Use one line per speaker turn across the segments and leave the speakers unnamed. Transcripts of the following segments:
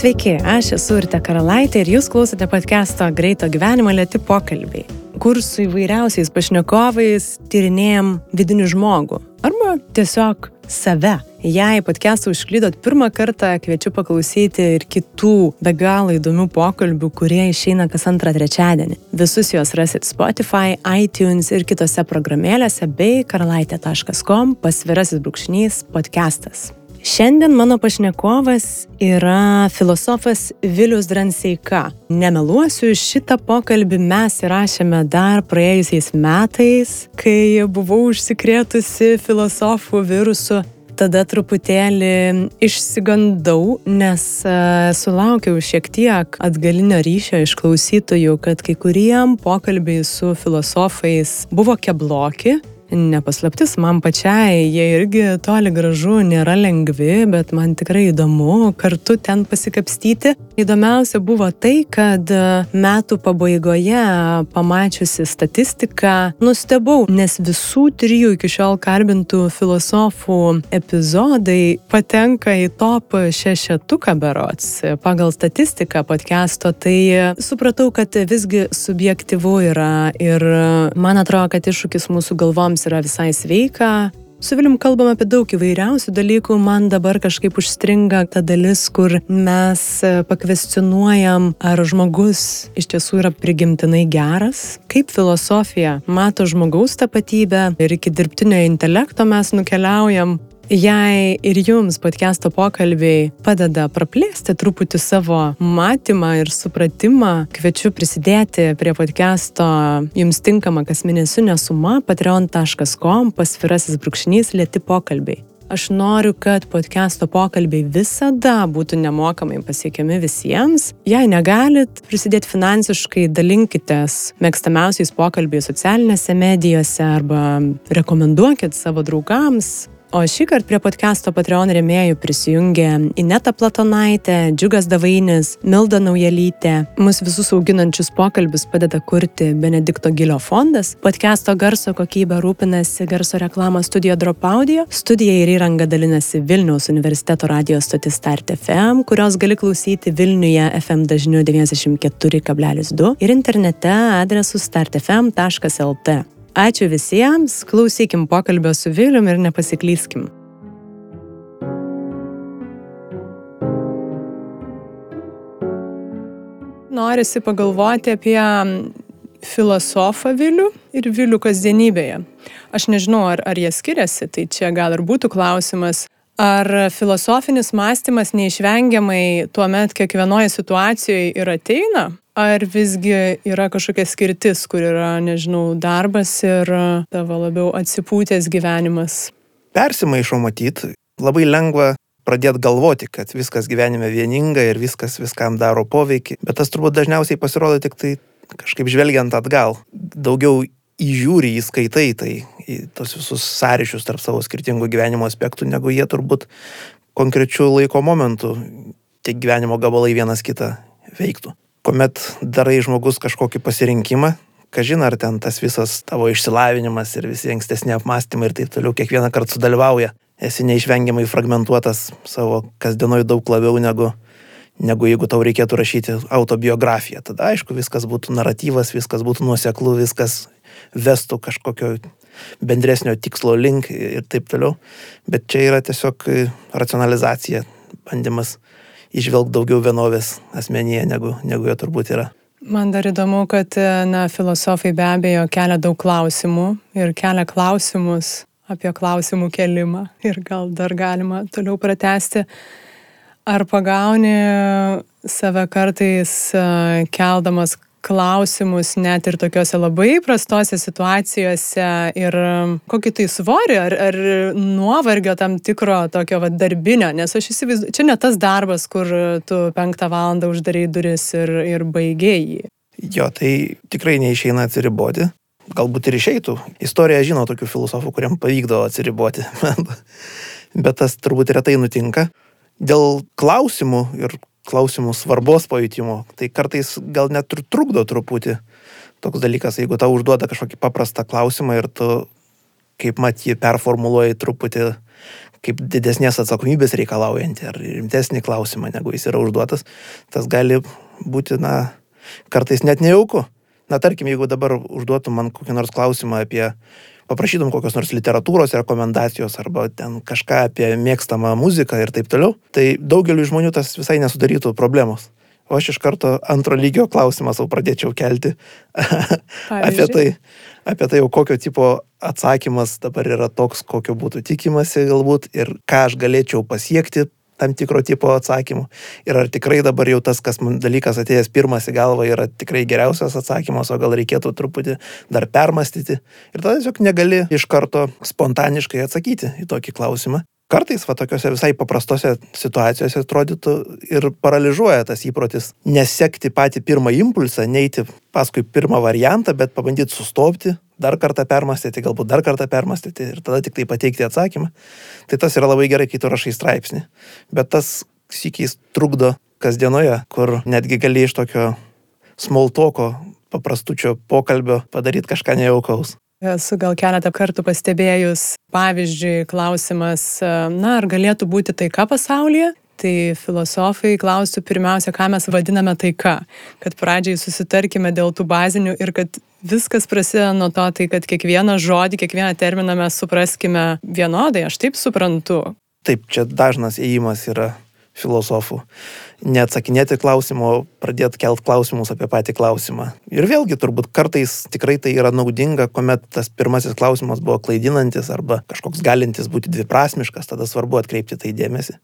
Sveiki, aš esu Urte Karalaitė ir jūs klausote podcast'o Greito gyvenimo lėti pokalbiai, kur su įvairiausiais pašnekovais tyrinėjom vidinį žmogų arba tiesiog save. Jei podcast'ą užklydot pirmą kartą, kviečiu paklausyti ir kitų be galo įdomių pokalbių, kurie išeina kas antrą trečiadienį. Visus juos rasit Spotify, iTunes ir kitose programėlėse bei karalaitė.com pasvirasis brūkšnys podcastas. Šiandien mano pašnekovas yra filosofas Vilius Dranseika. Nemeluosiu, šitą pokalbį mes įrašėme dar praėjusiais metais, kai buvau užsikrėtusi filosofų virusu. Tada truputėlį išsigandau, nes uh, sulaukiau šiek tiek atgalinio ryšio iš klausytojų, kad kai kuriem pokalbiai su filosofais buvo kebloki, nepaslaptis, man pačiai jie irgi toli gražu nėra lengvi, bet man tikrai įdomu kartu ten pasikapstyti. Įdomiausia buvo tai, kad metų pabaigoje pamačiusi statistiką nustebau, nes visų trijų iki šiol kalbintų filosofų epizodai patenka į top šešetuką berots pagal statistiką podcast'o, tai supratau, kad visgi subjektivu yra ir man atrodo, kad iššūkis mūsų galvoms jiems yra visai sveika. Su Vilim kalbam apie daug įvairiausių dalykų, man dabar kažkaip užstringa ta dalis, kur mes pakvestionuojam, ar žmogus iš tiesų yra prigimtinai geras, kaip filosofija mato žmogaus tapatybę ir iki dirbtinio intelekto mes nukeliaujam, Jei ir jums podcast'o pokalbiai padeda praplėsti truputį savo matymą ir supratimą, kviečiu prisidėti prie podcast'o jums tinkama kasmėnesinė suma patreon.com pasvirasis brūkšnys lėti pokalbiai. Aš noriu, kad podcast'o pokalbiai visada būtų nemokamai pasiekiami visiems. Jei negalit prisidėti finansiškai, dalinkitės mėgstamiausiais pokalbiais socialinėse medijose arba rekomenduokit savo draugams, O šį kartą prie podcast'o Patreon rėmėjų prisijungė Ineta Platonaitė, Džiugas Davainis, Milda Naujelytė. Mūsų visus auginančius pokalbius padeda kurti Benedikto Gilio fondas. Podcast'o garso kokybę rūpinasi garso reklamos studijo Drop Audio. Studija ir įranga dalinasi Vilniaus universiteto radio stotis Start FM, kurios gali klausyti Vilniuje FM dažniu 94,2 ir internete adresu startfm.lt. Ačiū visiems, klausykim pokalbio su Vilium ir nepasiklyskim. Norisi pagalvoti apie filosofą Vilių ir Vilių kasdienybėje. Aš nežinau, ar, ar jie skiriasi, tai čia gal ir būtų klausimas, ar filosofinis mąstymas neišvengiamai tuo met kiekvienoje situacijoje ir ateina, Ar visgi yra kažkokia skirtis, kur yra, nežinau, darbas ir tavo labiau atsipūtęs gyvenimas?
Persimaišo matyti, labai lengva pradėti galvoti, kad viskas gyvenime vieninga ir viskas viskam daro poveikį, bet tas turbūt dažniausiai pasirodo tik tai kažkaip žvelgiant atgal. Daugiau įžiūri, įskaitai tai į tos visus sąryšius tarp savo skirtingų gyvenimo aspektų, negu jie turbūt konkrečių laiko momentų tie gyvenimo gabalai vienas kitą veiktų kuomet darai žmogus kažkokį pasirinkimą, kažin ar ten tas visas tavo išsilavinimas ir visi ankstesni apmąstymai ir taip toliau kiekvieną kartą sudalyvauja. Esi neišvengiamai fragmentuotas savo kasdienoj daug labiau negu, negu jeigu tau reikėtų rašyti autobiografiją. Tada aišku, viskas būtų naratyvas, viskas būtų nuoseklų, viskas vestų kažkokio bendresnio tikslo link ir taip toliau. Bet čia yra tiesiog racionalizacija, bandymas išvelgti daugiau vienovės asmenyje, negu, negu jo turbūt yra.
Man dar įdomu, kad na, filosofai be abejo kelia daug klausimų ir kelia klausimus apie klausimų kelimą ir gal dar galima toliau pratesti. Ar pagauni save kartais keldamas klausimus net ir tokiuose labai prastose situacijose ir um, kokį tai svorį ar, ar nuovargio tam tikro tokio va, darbinio, nes aš įsivaizduoju, čia ne tas darbas, kur tu penktą valandą uždarai duris ir, ir baigėjai jį.
Jo, tai tikrai neišeina atsiriboti. Galbūt ir išeitų. Istorija žino tokių filosofų, kuriam pavykdavo atsiriboti. Bet tas turbūt retai nutinka. Dėl klausimų ir klausimų svarbos pajutimo. Tai kartais gal net ir trukdo truputį toks dalykas, jeigu tau užduoda kažkokį paprastą klausimą ir tu, kaip mat, jį performuluoji truputį kaip didesnės atsakomybės reikalaujantį ar rimtesnį klausimą, negu jis yra užduotas, tas gali būti, na, kartais net nejauku. Na, tarkim, jeigu dabar užduotum man kokį nors klausimą apie, paprašytum kokios nors literatūros rekomendacijos arba ten kažką apie mėgstamą muziką ir taip toliau, tai daugeliu žmonių tas visai nesudarytų problemos. O aš iš karto antro lygio klausimą savo pradėčiau kelti apie tai, apie tai kokio tipo atsakymas dabar yra toks, kokio būtų tikimasi galbūt ir ką aš galėčiau pasiekti tam tikro tipo atsakymų. Ir ar tikrai dabar jau tas, kas man dalykas atėjęs pirmas į galvą, yra tikrai geriausias atsakymas, o gal reikėtų truputį dar permastyti. Ir tada tiesiog negali iš karto spontaniškai atsakyti į tokį klausimą kartais va tokiuose visai paprastose situacijose atrodytų ir paralyžiuoja tas įprotis nesekti patį pirmą impulsą, neiti paskui pirmą variantą, bet pabandyti sustopti, dar kartą permastyti, galbūt dar kartą permastyti ir tada tik tai pateikti atsakymą. Tai tas yra labai gerai, kai tu rašai straipsnį. Bet tas sykiais trukdo kasdienoje, kur netgi gali iš tokio smoltoko, paprastučio pokalbio padaryti kažką nejaukaus.
Esu gal keletą kartų pastebėjus, pavyzdžiui, klausimas, na, ar galėtų būti taika pasaulyje? Tai filosofai klaustų pirmiausia, ką mes vadiname taika. Kad pradžiai susitarkime dėl tų bazinių ir kad viskas prasideda nuo to, tai kad kiekvieną žodį, kiekvieną terminą mes supraskime vienodai, aš taip suprantu.
Taip, čia dažnas įėjimas yra filosofų. Neatsakinėti klausimų, pradėti kelt klausimus apie patį klausimą. Ir vėlgi, turbūt kartais tikrai tai yra naudinga, kuomet tas pirmasis klausimas buvo klaidinantis arba kažkoks galintis būti dviprasmiškas, tada svarbu atkreipti tai dėmesį.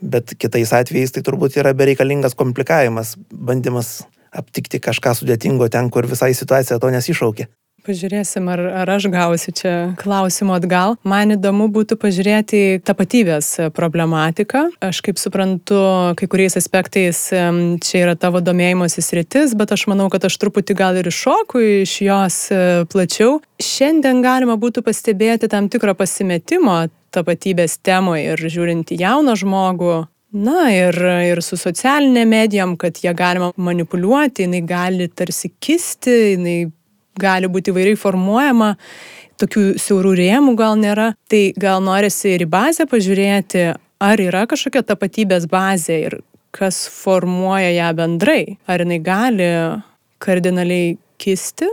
Bet kitais atvejais tai turbūt yra bereikalingas komplikavimas, bandymas aptikti kažką sudėtingo ten, kur visai situacija to nesišaukė.
Pažiūrėsim, ar, ar aš gausiu čia klausimų atgal. Man įdomu būtų pažiūrėti tapatybės problematiką. Aš kaip suprantu, kai kuriais aspektais čia yra tavo domėjimosis rytis, bet aš manau, kad aš truputį gal ir iššoku iš jos e, plačiau. Šiandien galima būtų pastebėti tam tikro pasimetimo tapatybės temoje ir žiūrint į jauną žmogų, Na ir, ir su socialinė medijom, kad jie galima manipuliuoti, jinai gali tarsi kisti, jinai gali būti įvairiai formuojama, tokių siaurų rėmų gal nėra, tai gal norisi ir į bazę pažiūrėti, ar yra kažkokia tapatybės bazė ir kas formuoja ją bendrai, ar jinai gali kardinaliai kisti.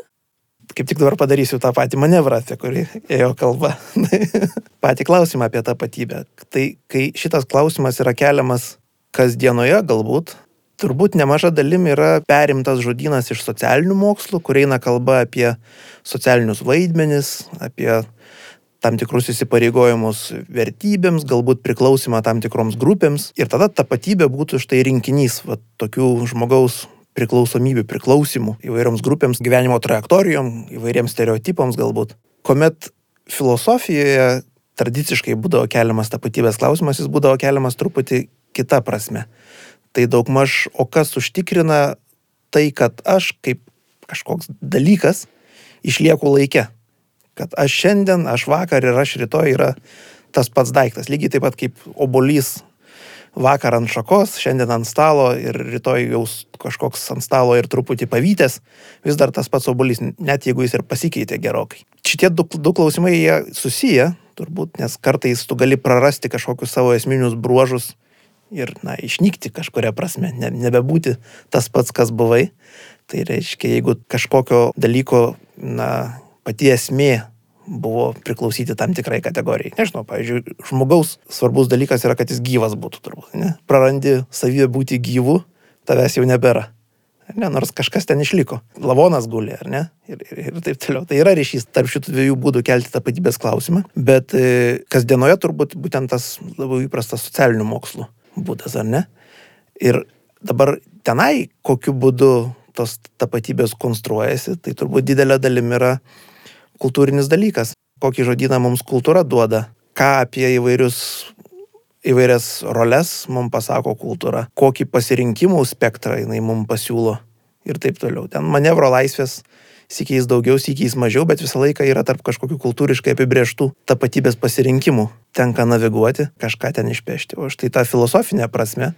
Kaip tik dabar padarysiu tą patį manevrą, apie kurį ėjo kalba. patį klausimą apie tapatybę. Tai kai šitas klausimas yra keliamas kasdienoje galbūt, turbūt nemaža dalim yra perimtas žodynas iš socialinių mokslų, kur eina kalba apie socialinius vaidmenis, apie tam tikrus įsipareigojimus vertybėms, galbūt priklausimą tam tikroms grupėms. Ir tada tapatybė būtų štai rinkinys va, tokių žmogaus priklausomybių, priklausimų įvairioms grupėms, gyvenimo trajektorijom, įvairiems stereotipams galbūt. Komet filosofijoje tradiciškai būdavo keliamas tapatybės klausimas, jis būdavo keliamas truputį kita prasme tai daugmaž, o kas užtikrina tai, kad aš kaip kažkoks dalykas išlieku laike. Kad aš šiandien, aš vakar ir aš rytoj yra tas pats daiktas. Lygiai taip pat kaip obolys vakar ant šakos, šiandien ant stalo ir rytoj jau kažkoks ant stalo ir truputį pavytęs, vis dar tas pats obolys, net jeigu jis ir pasikeitė gerokai. Šitie du, du klausimai jie susiję, turbūt, nes kartais tu gali prarasti kažkokius savo esminius bruožus ir, na, išnykti kažkuria prasme, ne, nebebūti tas pats, kas buvai. Tai reiškia, jeigu kažkokio dalyko, na, pati esmė buvo priklausyti tam tikrai kategorijai. Nežinau, pavyzdžiui, žmogaus svarbus dalykas yra, kad jis gyvas būtų turbūt. Ne? Prarandi savybę būti gyvu, tavęs jau nebėra. Ne, nors kažkas ten išliko. Lavonas guli, ar ne? Ir, ir, ir taip toliau. Tai yra ryšys tarp šitų dviejų būdų kelti tapatybės klausimą. Bet e, kasdienoje turbūt būtent tas labai įprastas socialinių mokslų būdas, ar ne? Ir dabar tenai, kokiu būdu tos tapatybės konstruojasi, tai turbūt didelė dalim yra kultūrinis dalykas. Kokį žodyną mums kultūra duoda, ką apie įvairius, įvairias roles mums pasako kultūra, kokį pasirinkimų spektrą jinai mums pasiūlo ir taip toliau. Ten manevro laisvės Sykiais daugiau, sykiais mažiau, bet visą laiką yra tarp kažkokių kultūriškai apibrieštų tapatybės pasirinkimų. Tenka naviguoti, kažką ten išpešti. O štai tą filosofinę prasme,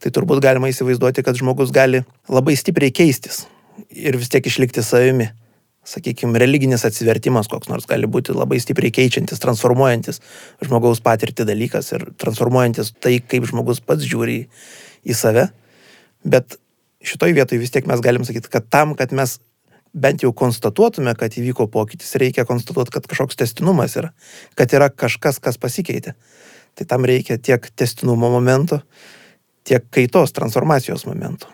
tai turbūt galima įsivaizduoti, kad žmogus gali labai stipriai keistis ir vis tiek išlikti savimi. Sakykime, religinis atsivertimas koks nors gali būti labai stipriai keičiantis, transformuojantis žmogaus patirtį dalykas ir transformuojantis tai, kaip žmogus pats žiūri į save. Bet šitoj vietoj vis tiek mes galim sakyti, kad tam, kad mes bent jau konstatuotume, kad įvyko pokytis, reikia konstatuoti, kad kažkoks testinumas yra, kad yra kažkas, kas pasikeitė. Tai tam reikia tiek testinumo momento, tiek kaitos, transformacijos momentų.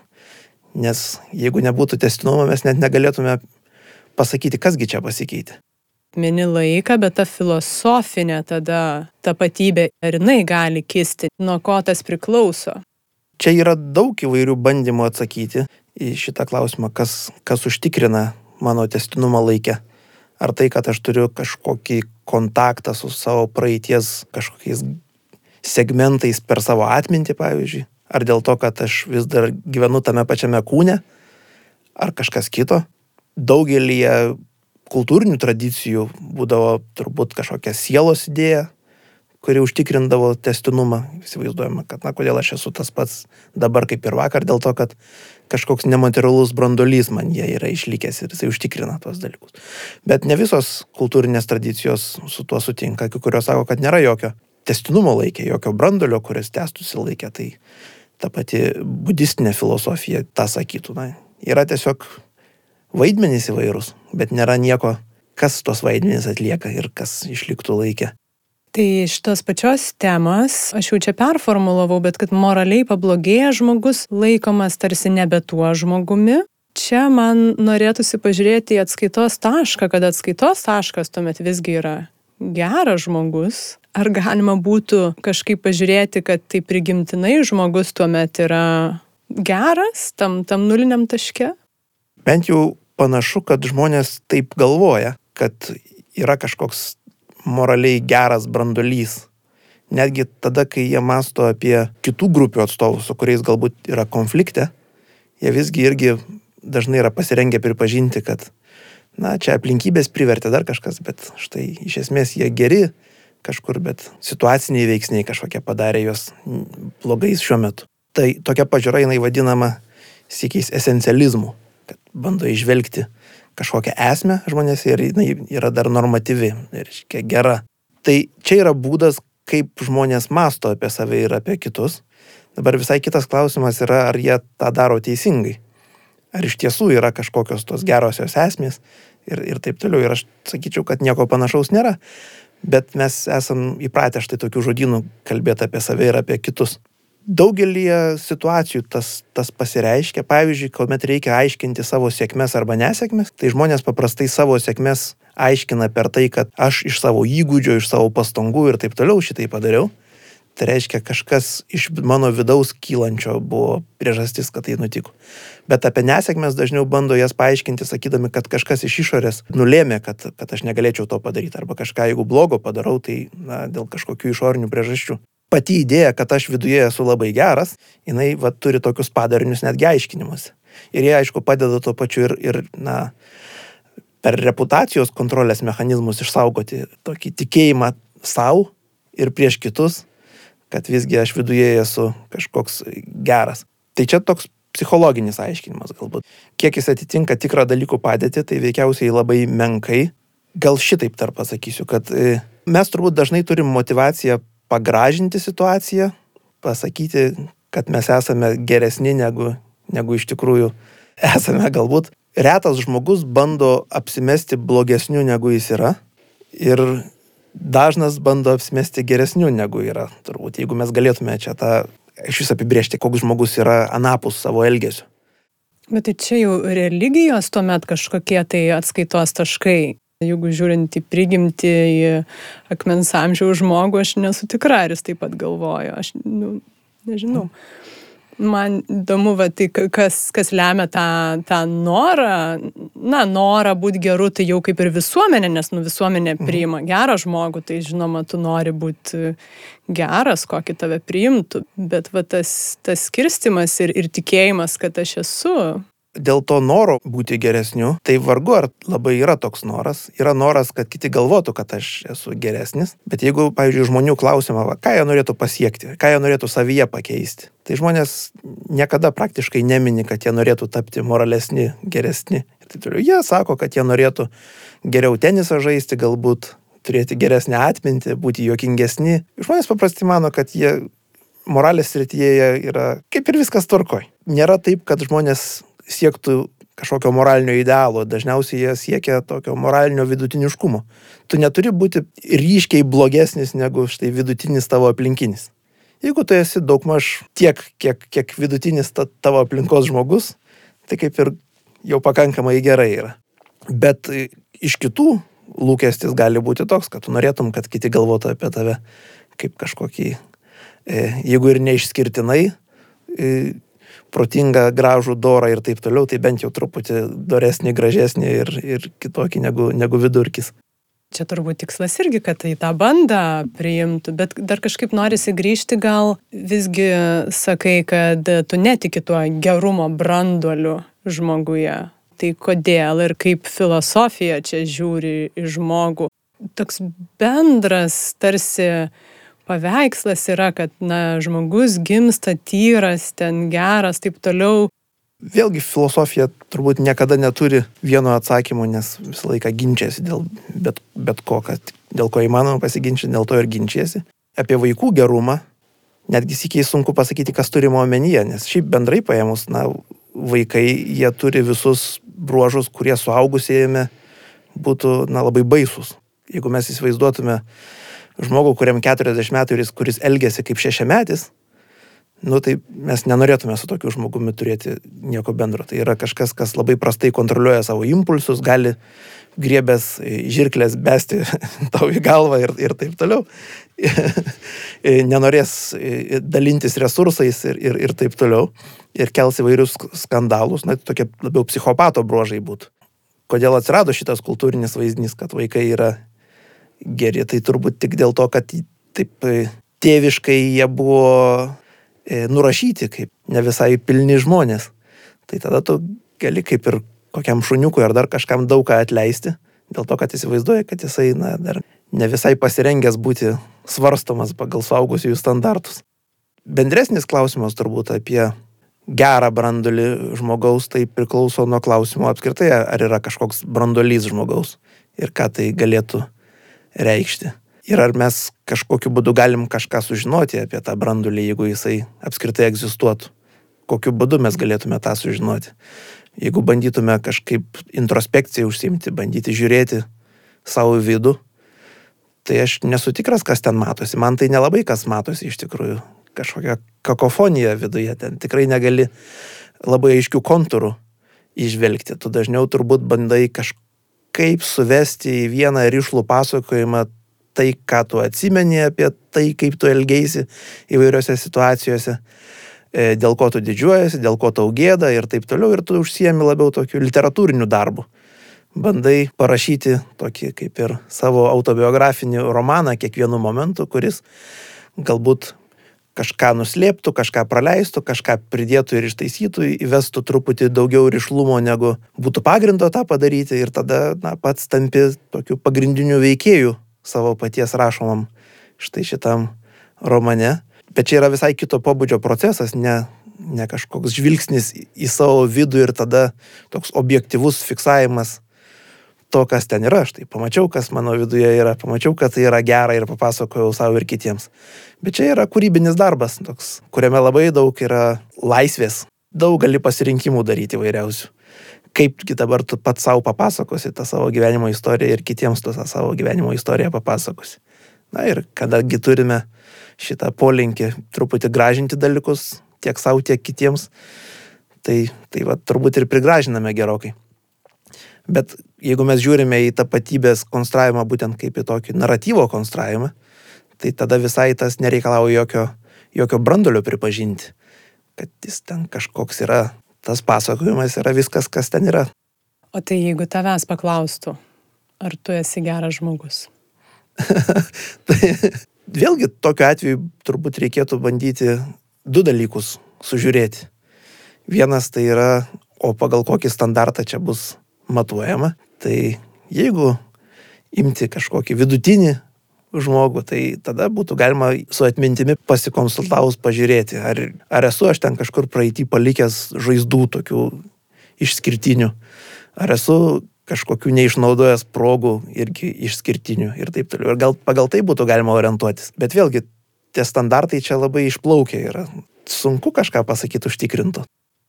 Nes jeigu nebūtų testinumo, mes net negalėtume pasakyti, kasgi čia pasikeitė.
Mini laiką, bet ta filosofinė tada tapatybė, ar jinai gali kisti, nuo ko tas priklauso?
Čia yra daug įvairių bandymų atsakyti į šitą klausimą, kas, kas užtikrina mano testinumą laikę. Ar tai, kad aš turiu kažkokį kontaktą su savo praeities kažkokiais segmentais per savo atmintį, pavyzdžiui, ar dėl to, kad aš vis dar gyvenu tame pačiame kūne, ar kažkas kito. Daugelį kultūrinių tradicijų būdavo turbūt kažkokia sielos idėja, kuri užtikrindavo testinumą. Įsivaizduojama, kad, na, kodėl aš esu tas pats dabar kaip ir vakar, dėl to, kad kažkoks nematerialus brandolys man jie yra išlikęs ir jisai užtikrina tuos dalykus. Bet ne visos kultūrinės tradicijos su tuo sutinka, kai kurios sako, kad nėra jokio testinumo laikė, jokio brandolio, kuris tęstųsi laikė. Tai ta pati budistinė filosofija tą sakytų. Na, yra tiesiog vaidmenys įvairūs, bet nėra nieko, kas tos vaidmenys atlieka ir kas išliktų laikė.
Tai iš tos pačios temos aš jau čia performulavau, bet kad moraliai pablogėja žmogus laikomas tarsi nebe tuo žmogumi. Čia man norėtųsi pažiūrėti į atskaitos tašką, kad atskaitos taškas tuomet visgi yra geras žmogus. Ar galima būtų kažkaip pažiūrėti, kad tai prigimtinai žmogus tuomet yra geras tam, tam nuliniam taške?
Bent jau panašu, kad žmonės taip galvoja, kad yra kažkoks moraliai geras brandolys. Netgi tada, kai jie masto apie kitų grupių atstovus, su kuriais galbūt yra konflikte, jie visgi irgi dažnai yra pasirengę pripažinti, kad, na, čia aplinkybės privertė dar kažkas, bet štai iš esmės jie geri kažkur, bet situaciniai veiksniai kažkokie padarė juos blogais šiuo metu. Tai tokia pažiūra jinai vadinama sėkiais esencializmu, kad bando išvelgti kažkokią esmę žmonėse ir jinai yra dar normatyvi, reiškia gera. Tai čia yra būdas, kaip žmonės masto apie save ir apie kitus. Dabar visai kitas klausimas yra, ar jie tą daro teisingai. Ar iš tiesų yra kažkokios tos gerosios esmės ir, ir taip toliau. Ir aš sakyčiau, kad nieko panašaus nėra. Bet mes esam įpratę štai tokių žodynų kalbėti apie save ir apie kitus daugelį situacijų tas, tas pasireiškia. Pavyzdžiui, kuomet reikia aiškinti savo sėkmes arba nesėkmes, tai žmonės paprastai savo sėkmes aiškina per tai, kad aš iš savo įgūdžio, iš savo pastangų ir taip toliau šitai padariau. Tai reiškia, kažkas iš mano vidaus kylančio buvo priežastis, kad tai nutiko. Bet apie nesėkmes dažniau bando jas paaiškinti, sakydami, kad kažkas iš išorės nulėmė, kad, kad aš negalėčiau to padaryti. Arba kažką, jeigu blogo padarau, tai na, dėl kažkokių išorinių priežasčių pati idėja, kad aš viduje esu labai geras, jinai va, turi tokius padarinius netgi aiškinimus. Ir jie, aišku, padeda tuo pačiu ir, ir na, per reputacijos kontrolės mechanizmus išsaugoti tokį tikėjimą savo ir prieš kitus, kad visgi aš viduje esu kažkoks geras. Tai čia toks psichologinis aiškinimas galbūt. Kiek jis atitinka tikrą dalykų padėtį, tai veikiausiai labai menkai. Gal šitaip dar pasakysiu, kad e, mes turbūt dažnai turim motivaciją pagražinti situaciją, pasakyti, kad mes esame geresni negu, negu iš tikrųjų esame galbūt. Retas žmogus bando apsimesti blogesniu negu jis yra ir dažnas bando apsimesti geresniu negu yra. Turbūt jeigu mes galėtume čia tą iš vis apibriežti, koks žmogus yra anapus savo elgesiu.
Bet tai čia jau religijos tuomet kažkokie tai atskaitos taškai. Jeigu žiūrint į prigimtį, į akmens amžiaus žmogų, aš nesu tikra, ar jis taip pat galvojo. Aš nu, nežinau. Man įdomu, va, tai kas, kas lemia tą, tą norą, na, norą būti geru, tai jau kaip ir visuomenė, nes nu, visuomenė mhm. priima gerą žmogų, tai žinoma, tu nori būti geras, kokį tave priimtų, bet va, tas, tas skirstimas ir, ir tikėjimas, kad aš esu
dėl to noro būti geresniu, tai vargu ar labai yra toks noras. Yra noras, kad kiti galvotų, kad aš esu geresnis. Bet jeigu, pavyzdžiui, žmonių klausima, va, ką jie norėtų pasiekti, ką jie norėtų savyje pakeisti, tai žmonės niekada praktiškai nemini, kad jie norėtų tapti moralesni, geresni taip toliau. Jie sako, kad jie norėtų geriau tenisą žaisti, galbūt turėti geresnę atmintį, būti juokingesni. Žmonės paprastai mano, kad jie moralės srityje yra kaip ir viskas tvarkoj. Nėra taip, kad žmonės siektų kažkokio moralinio idealo, dažniausiai jie siekia tokio moralinio vidutiniškumo. Tu neturi būti ryškiai blogesnis negu štai vidutinis tavo aplinkinis. Jeigu tu esi daugmaž tiek, kiek, kiek vidutinis ta, tavo aplinkos žmogus, tai kaip ir jau pakankamai gerai yra. Bet iš kitų lūkestis gali būti toks, kad tu norėtum, kad kiti galvotų apie tave kaip kažkokį, e, jeigu ir neišskirtinai, e, protingą, gražų, dorą ir taip toliau, tai bent jau truputį doresnį, gražesnį ir, ir kitokį negu, negu vidurkis.
Čia turbūt tikslas irgi, kad tai tą bandą priimtų, bet dar kažkaip norisi grįžti, gal visgi sakai, kad tu netiki tuo gerumo branduoliu žmoguje. Tai kodėl ir kaip filosofija čia žiūri į žmogų. Toks bendras tarsi paveikslas yra, kad, na, žmogus gimsta tyras, ten geras, taip toliau.
Vėlgi filosofija turbūt niekada neturi vieno atsakymo, nes visą laiką ginčiasi dėl bet, bet ko, kad dėl ko įmanoma pasiginčyti, dėl to ir ginčiasi. Apie vaikų gerumą, netgi sikiai sunku pasakyti, kas turima omenyje, nes šiaip bendrai paėmus, na, vaikai, jie turi visus bruožus, kurie suaugusėjame būtų, na, labai baisus. Jeigu mes įsivaizduotume žmogų, kuriam 40 metų ir jis, kuris elgesi kaip šešiametis, nu tai mes nenorėtume su tokiu žmogumi turėti nieko bendro. Tai yra kažkas, kas labai prastai kontroliuoja savo impulsus, gali griebęs žirklės besti tau į galvą ir, ir taip toliau. Nenorės dalintis resursais ir, ir, ir taip toliau. Ir kels įvairius skandalus, na, tokie labiau psichopato bruožai būtų. Kodėl atsirado šitas kultūrinis vaizdinys, kad vaikai yra geri, tai turbūt tik dėl to, kad taip e, tėviškai jie buvo e, nurašyti kaip ne visai pilni žmonės. Tai tada tu gali kaip ir kokiam šuniukui ar dar kažkam daug ką atleisti, dėl to, kad įsivaizduoja, kad jisai na, dar ne visai pasirengęs būti svarstomas pagal suaugusiųjų standartus. Bendresnis klausimas turbūt apie gerą brandolį žmogaus, tai priklauso nuo klausimo apskritai, ar yra kažkoks brandolys žmogaus ir ką tai galėtų reikšti. Ir ar mes kažkokiu būdu galim kažką sužinoti apie tą brandulį, jeigu jisai apskritai egzistuotų. Kokiu būdu mes galėtume tą sužinoti. Jeigu bandytume kažkaip introspekciją užsimti, bandyti žiūrėti savo vidų, tai aš nesu tikras, kas ten matosi. Man tai nelabai kas matosi iš tikrųjų. Kažkokia kakofonija viduje, ten tikrai negali labai aiškių kontūrų išvelgti. Tu dažniau turbūt bandai kažką kaip suvesti į vieną ryšlų pasakojimą tai, ką tu atsimeni apie tai, kaip tu elgeisi įvairiose situacijose, e, dėl ko tu didžiuojasi, dėl ko tau gėda ir taip toliau, ir tu užsiemi labiau tokiu literatūriniu darbu. Bandai parašyti tokį kaip ir savo autobiografinį romaną kiekvienu momentu, kuris galbūt kažką nuslėptų, kažką praleistų, kažką pridėtų ir ištaisytų, įvestų truputį daugiau ryšlumo, negu būtų pagrindo tą padaryti ir tada na, pats tampi tokiu pagrindiniu veikėju savo paties rašomam štai šitam romane. Bet čia yra visai kito pobūdžio procesas, ne, ne kažkoks žvilgsnis į savo vidų ir tada toks objektivus fiksavimas to, kas ten yra. Štai pamačiau, kas mano viduje yra, pamačiau, kad tai yra gera ir papasakojau savo ir kitiems. Bet čia yra kūrybinis darbas, toks, kuriame labai daug yra laisvės, daug gali pasirinkimų daryti įvairiausių. Kaipgi dabar tu pats savo papasakosi tą savo gyvenimo istoriją ir kitiems tą savo gyvenimo istoriją papasakosi. Na ir kadangi turime šitą polinkį truputį gražinti dalykus tiek savo, tiek kitiems, tai, tai va, turbūt ir prigražiname gerokai. Bet jeigu mes žiūrime į tapatybės konstravimą būtent kaip į tokį naratyvo konstravimą, tai tada visai tas nereikalauja jokio, jokio brandolio pripažinti, kad jis ten kažkoks yra, tas pasakojimas yra viskas, kas ten yra.
O tai jeigu tavęs paklaustų, ar tu esi geras žmogus?
tai vėlgi tokiu atveju turbūt reikėtų bandyti du dalykus sužiūrėti. Vienas tai yra, o pagal kokį standartą čia bus matuojama. Tai jeigu imti kažkokį vidutinį žmogų, tai tada būtų galima su atmintimi pasikonsultavus pažiūrėti, ar, ar esu aš ten kažkur praeitį palikęs žaizdų tokių išskirtinių, Ar esu kažkokių neišnaudojęs progų irgi išskirtinių ir taip toliau. Ir gal pagal tai būtų galima orientuotis. Bet vėlgi, tie standartai čia labai išplaukia ir sunku kažką pasakyti užtikrintų.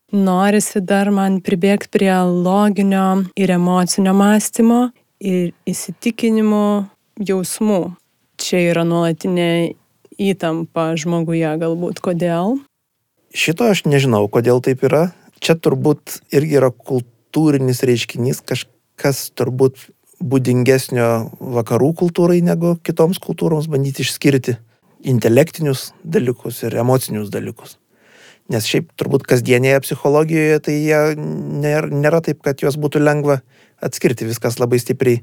Norisi dar man pribėgti prie loginio ir emocinio mąstymo ir įsitikinimų jausmų. Čia yra nuolatinė įtampa žmoguje galbūt. Kodėl?
Šito aš nežinau, kodėl taip yra. Čia turbūt irgi yra kultūrinis reiškinys, kažkas turbūt būdingesnio vakarų kultūrai negu kitoms kultūroms bandyti išskirti intelektinius dalykus ir emocinius dalykus. Nes šiaip turbūt kasdienėje psichologijoje tai jie nėra, nėra taip, kad juos būtų lengva atskirti, viskas labai stipriai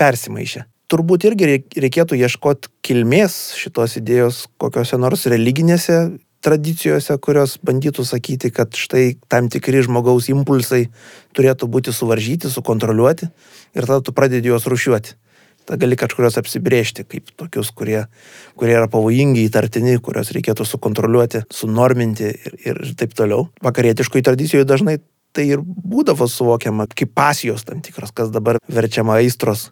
persimaišė. Turbūt irgi reikėtų ieškoti kilmės šitos idėjos kokiuose nors religinėse tradicijose, kurios bandytų sakyti, kad štai tam tikri žmogaus impulsai turėtų būti suvaržyti, sukontroliuoti ir tada tu pradedi juos rušiuoti tada gali kažkurios apsibriežti kaip tokius, kurie, kurie yra pavojingi, įtartini, kuriuos reikėtų sukontroliuoti, sunorminti ir, ir taip toliau. Vakarietiškoje tradicijoje dažnai tai ir būdavo suvokiama kaip pasijos tam tikras, kas dabar verčiama aistros.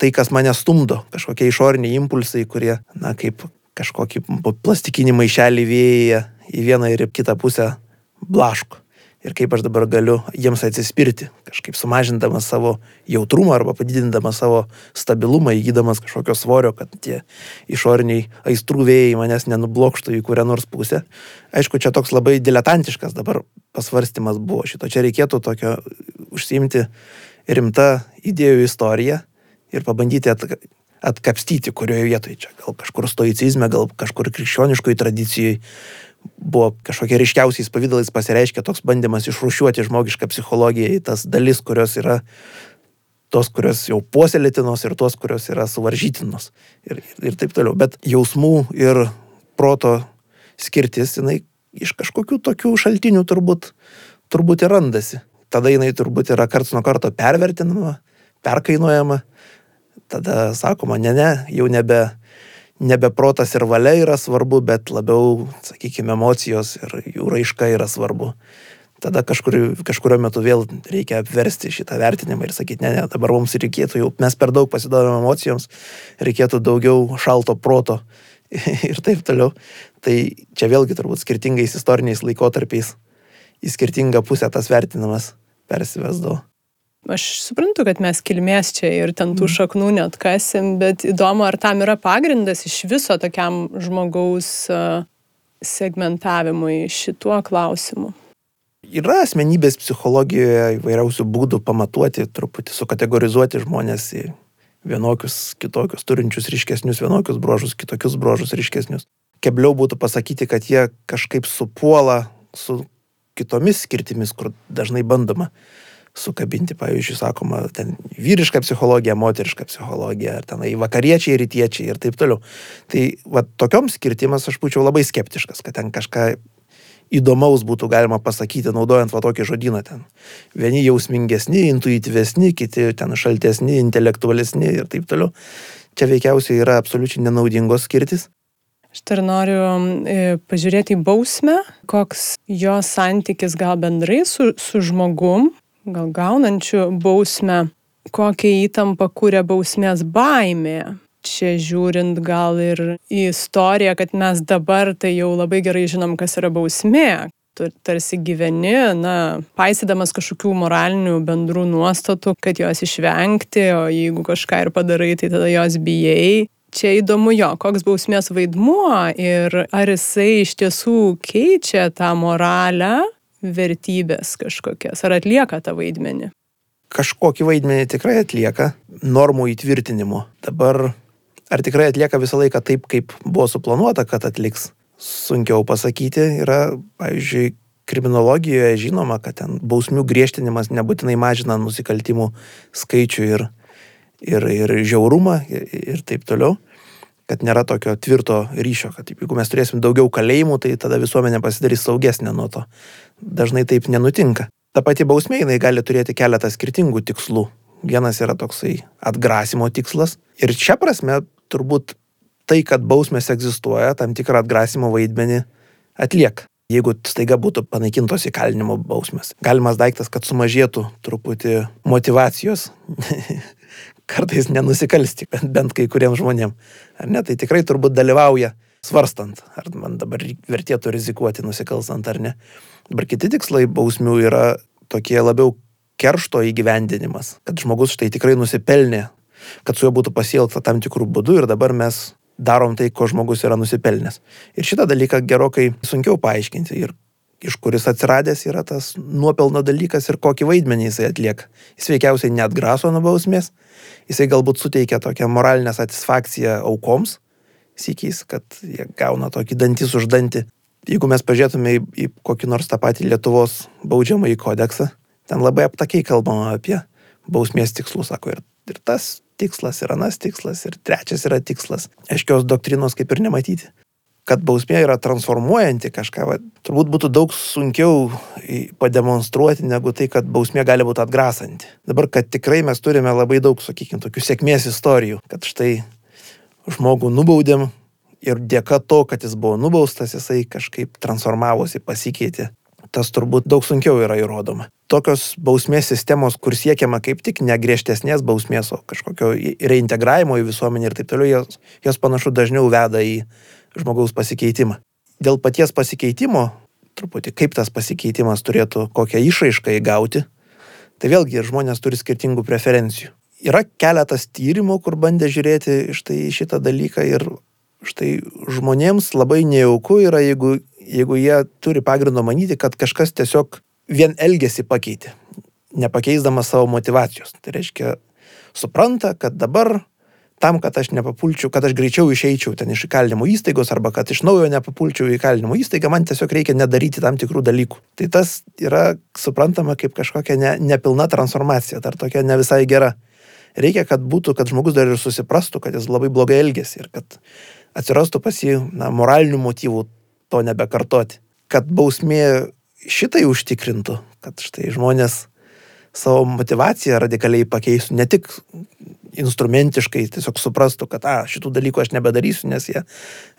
Tai, kas mane stumdo, kažkokie išoriniai impulsai, kurie, na, kaip kažkokį plastikinį maišelį vėjyje į vieną ir į kitą pusę blaško ir kaip aš dabar galiu jiems atsispirti, kažkaip sumažindamas savo jautrumą arba padidindamas savo stabilumą, įgydamas kažkokio svorio, kad tie išoriniai aistrų vėjai manęs nenublokštų į kurią nors pusę. Aišku, čia toks labai diletantiškas dabar pasvarstymas buvo šito. Čia reikėtų tokio užsiimti rimtą idėjų istoriją ir pabandyti at, atkapstyti, kurioje vietoje čia. Gal kažkur stoicizme, gal kažkur krikščioniškoje tradicijoje buvo kažkokie ryškiausiais pavydalais pasireiškia toks bandymas išrušiuoti žmogišką psichologiją į tas dalis, kurios yra tos, kurios jau puoselėtinos ir tos, kurios yra suvaržytinos ir, ir, taip toliau. Bet jausmų ir proto skirtis, jinai iš kažkokių tokių šaltinių turbūt, turbūt ir randasi. Tada jinai turbūt yra karts nuo karto pervertinama, perkainuojama. Tada sakoma, ne, ne, jau nebe, nebe protas ir valia yra svarbu, bet labiau, sakykime, emocijos ir jų raiška yra svarbu. Tada kažkur, kažkurio metu vėl reikia apversti šitą vertinimą ir sakyti, ne, ne, dabar mums reikėtų jau, mes per daug pasidavėme emocijoms, reikėtų daugiau šalto proto ir taip toliau. Tai čia vėlgi turbūt skirtingais istoriniais laikotarpiais į skirtingą pusę tas vertinimas persivesdavo.
Aš suprantu, kad mes kilmės čia ir ten tų mm. šaknų net kasim, bet įdomu, ar tam yra pagrindas iš viso tokiam žmogaus segmentavimui šituo klausimu.
Yra asmenybės psichologijoje įvairiausių būdų pamatuoti, truputį sukategorizuoti žmonės į vienokius, kitokius, turinčius ryškesnius vienokius bruožus, kitokius bruožus ryškesnius. Kebliau būtų pasakyti, kad jie kažkaip supuola su kitomis skirtimis, kur dažnai bandoma sukabinti, pavyzdžiui, sakoma, ten vyriška psichologija, moteriška psichologija, ar tenai vakariečiai, rytiečiai ir taip toliau. Tai va tokiom skirtimas aš būčiau labai skeptiškas, kad ten kažką įdomaus būtų galima pasakyti, naudojant va tokį žodyną ten. Vieni jausmingesni, intuityvesni, kiti ten šaltesni, intelektualesni ir taip toliau. Čia veikiausiai yra absoliučiai nenaudingos skirtis.
Aš dar noriu e, pažiūrėti į bausmę, koks jo santykis gal bendrai su, su žmogum, gal gaunančių bausmę, kokią įtampą kūrė bausmės baimė. Čia žiūrint gal ir į istoriją, kad mes dabar tai jau labai gerai žinom, kas yra bausmė. Tu tarsi gyveni, na, paisydamas kažkokių moralinių bendrų nuostatų, kad jos išvengti, o jeigu kažką ir padarai, tai tada jos bijai. Čia įdomu jo, koks bausmės vaidmuo ir ar jisai iš tiesų keičia tą moralę vertybės kažkokias, ar atlieka tą vaidmenį?
Kažkokį vaidmenį tikrai atlieka, normų įtvirtinimu. Dabar ar tikrai atlieka visą laiką taip, kaip buvo suplanuota, kad atliks, sunkiau pasakyti. Yra, pavyzdžiui, kriminologijoje žinoma, kad ten bausmių griežtinimas nebūtinai mažina nusikaltimų skaičių ir, ir, ir žiaurumą ir, ir taip toliau kad nėra tokio tvirto ryšio, kad jeigu mes turėsim daugiau kalėjimų, tai tada visuomenė pasidarys saugesnė nuo to dažnai taip nenutinka. Ta pati bausmė jinai gali turėti keletą skirtingų tikslų. Vienas yra toksai atgrasimo tikslas. Ir šią prasme turbūt tai, kad bausmės egzistuoja, tam tikrą atgrasimo vaidmenį atlieka. jeigu staiga būtų panaikintos įkalinimo bausmės. Galimas daiktas, kad sumažėtų truputį motivacijos kartais nenusikalsti, bent kai kuriems žmonėms. Ar ne, tai tikrai turbūt dalyvauja svarstant, ar man dabar vertėtų rizikuoti nusikalstant ar ne. Dabar kiti tikslai bausmių yra tokie labiau keršto įgyvendinimas, kad žmogus štai tikrai nusipelnė, kad su juo būtų pasielgta tam tikrų būdų ir dabar mes darom tai, ko žmogus yra nusipelnęs. Ir šitą dalyką gerokai sunkiau paaiškinti ir iš kuris atsiradęs yra tas nuopelno dalykas ir kokį vaidmenį jisai atlieka. Jis veikiausiai net graso nuo bausmės, jisai galbūt suteikia tokią moralinę satisfakciją aukoms, sykys, kad jie gauna tokį dantys už dantį. Jeigu mes pažiūrėtume į, į kokį nors tą patį Lietuvos baudžiamąjį kodeksą, ten labai aptakiai kalbama apie bausmės tikslus, sako, ir, ir tas tikslas, ir anas tikslas, ir trečias yra tikslas. Aiškios doktrinos kaip ir nematyti. Kad bausmė yra transformuojanti kažką, va, turbūt būtų daug sunkiau pademonstruoti negu tai, kad bausmė gali būti atgrasanti. Dabar, kad tikrai mes turime labai daug, sakykime, tokių sėkmės istorijų, kad štai žmogų nubaudėm ir dėka to, kad jis buvo nubaustas, jisai kažkaip transformavosi, pasikeitė tas turbūt daug sunkiau yra įrodoma. Tokios bausmės sistemos, kur siekiama kaip tik ne griežtesnės bausmės, o kažkokio reintegravimo į visuomenę ir taip toliau, jos, jos panašu dažniau veda į žmogaus pasikeitimą. Dėl paties pasikeitimo, truputį kaip tas pasikeitimas turėtų kokią išraišką įgauti, tai vėlgi žmonės turi skirtingų preferencijų. Yra keletas tyrimų, kur bandė žiūrėti štai šitą dalyką ir štai žmonėms labai nejauku yra, jeigu jeigu jie turi pagrindo manyti, kad kažkas tiesiog vien elgesį pakeitė, nepakeisdamas savo motivacijos. Tai reiškia, supranta, kad dabar tam, kad aš nepapulčiau, kad aš greičiau išeičiau ten iš įkalinimo įstaigos arba kad iš naujo nepapulčiau į įkalinimo įstaigą, man tiesiog reikia nedaryti tam tikrų dalykų. Tai tas yra suprantama kaip kažkokia ne, nepilna transformacija, dar tokia ne visai gera. Reikia, kad būtų, kad žmogus dar ir susiprastų, kad jis labai blogai elgesi ir kad atsirastų pas jį na, moralinių motyvų to nebekartoti. Kad bausmė šitai užtikrintų, kad štai žmonės savo motivaciją radikaliai pakeistų, ne tik instrumentiškai tiesiog suprastų, kad, a, šitų dalykų aš nebedarysiu, nes jie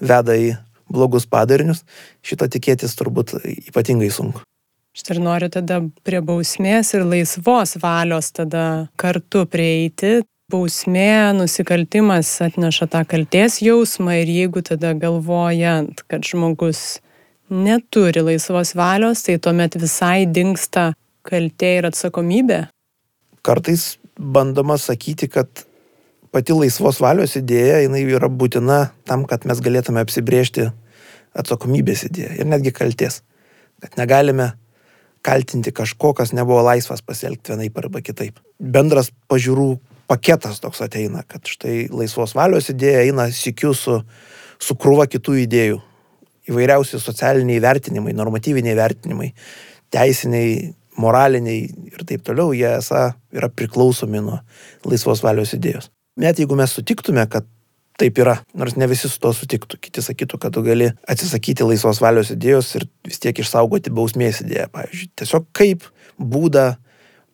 veda į blogus padarinius, šito tikėtis turbūt ypatingai sunku.
Štai ir noriu tada prie bausmės ir laisvos valios tada kartu prieiti. Bausmė, nusikaltimas atneša tą kalties jausmą ir jeigu tada galvojant, kad žmogus neturi laisvos valios, tai tuomet visai dinksta kaltė ir atsakomybė.
Kartais bandoma sakyti, kad pati laisvos valios idėja, jinai yra būtina tam, kad mes galėtume apsibriežti atsakomybės idėją ir netgi kalties. Kad negalime kaltinti kažko, kas nebuvo laisvas pasielgti vienaip arba kitaip. Bendras pažiūrų paketas toks ateina, kad štai laisvos valios idėja eina sikiu su, su krūva kitų idėjų. Įvairiausi socialiniai vertinimai, normatyviniai vertinimai, teisiniai, moraliniai ir taip toliau, jie esą yra priklausomi nuo laisvos valios idėjos. Net jeigu mes sutiktume, kad taip yra, nors ne visi su to sutiktų, kiti sakytų, kad tu gali atsisakyti laisvos valios idėjos ir vis tiek išsaugoti bausmės idėją, pavyzdžiui. Tiesiog kaip būdą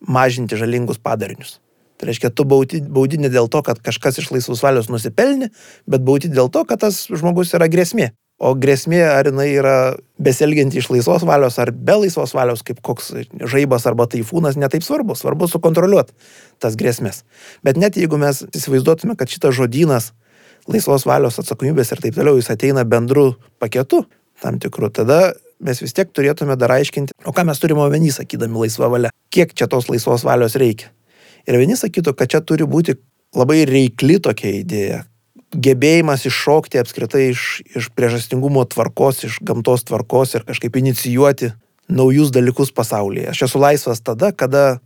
mažinti žalingus padarinius. Tai reiškia, tu baudi, ne dėl to, kad kažkas iš laisvos valios nusipelnė, bet baudi dėl to, kad tas žmogus yra grėsmė. O grėsmė, ar jinai yra besielgianti iš laisvos valios ar be laisvos valios, kaip koks žaibas arba taifūnas, netaip svarbu. Svarbu sukontroliuoti tas grėsmės. Bet net jeigu mes įsivaizduotume, kad šitas žodynas laisvos valios atsakomybės ir taip toliau, jis ateina bendru paketu tam tikru, tada mes vis tiek turėtume dar aiškinti, o ką mes turime omeny, sakydami laisvą valią. Kiek čia tos laisvos valios reikia. Ir vieni sakytų, kad čia turi būti labai reikli tokia idėja. Gebėjimas iššokti apskritai iš, iš priežastingumo tvarkos, iš gamtos tvarkos ir kažkaip inicijuoti naujus dalykus pasaulyje. Aš esu laisvas tada, kada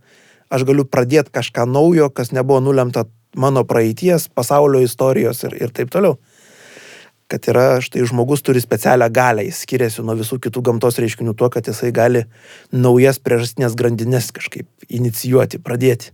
aš galiu pradėti kažką naujo, kas nebuvo nulemta mano praeities, pasaulio istorijos ir, ir taip toliau. Kad yra, štai žmogus turi specialią galę, jis skiriasi nuo visų kitų gamtos reiškinių tuo, kad jisai gali naujas priežastinės grandinės kažkaip inicijuoti, pradėti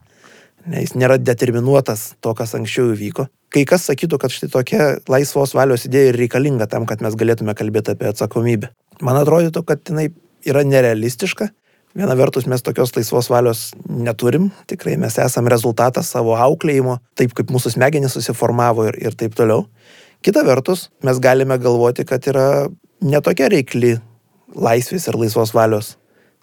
ne, jis nėra determinuotas to, kas anksčiau įvyko. Kai kas sakytų, kad štai tokia laisvos valios idėja ir reikalinga tam, kad mes galėtume kalbėti apie atsakomybę. Man atrodytų, kad jinai yra nerealistiška. Viena vertus mes tokios laisvos valios neturim, tikrai mes esame rezultatas savo auklėjimo, taip kaip mūsų smegenys susiformavo ir, ir taip toliau. Kita vertus, mes galime galvoti, kad yra netokia reikli laisvės ir laisvos valios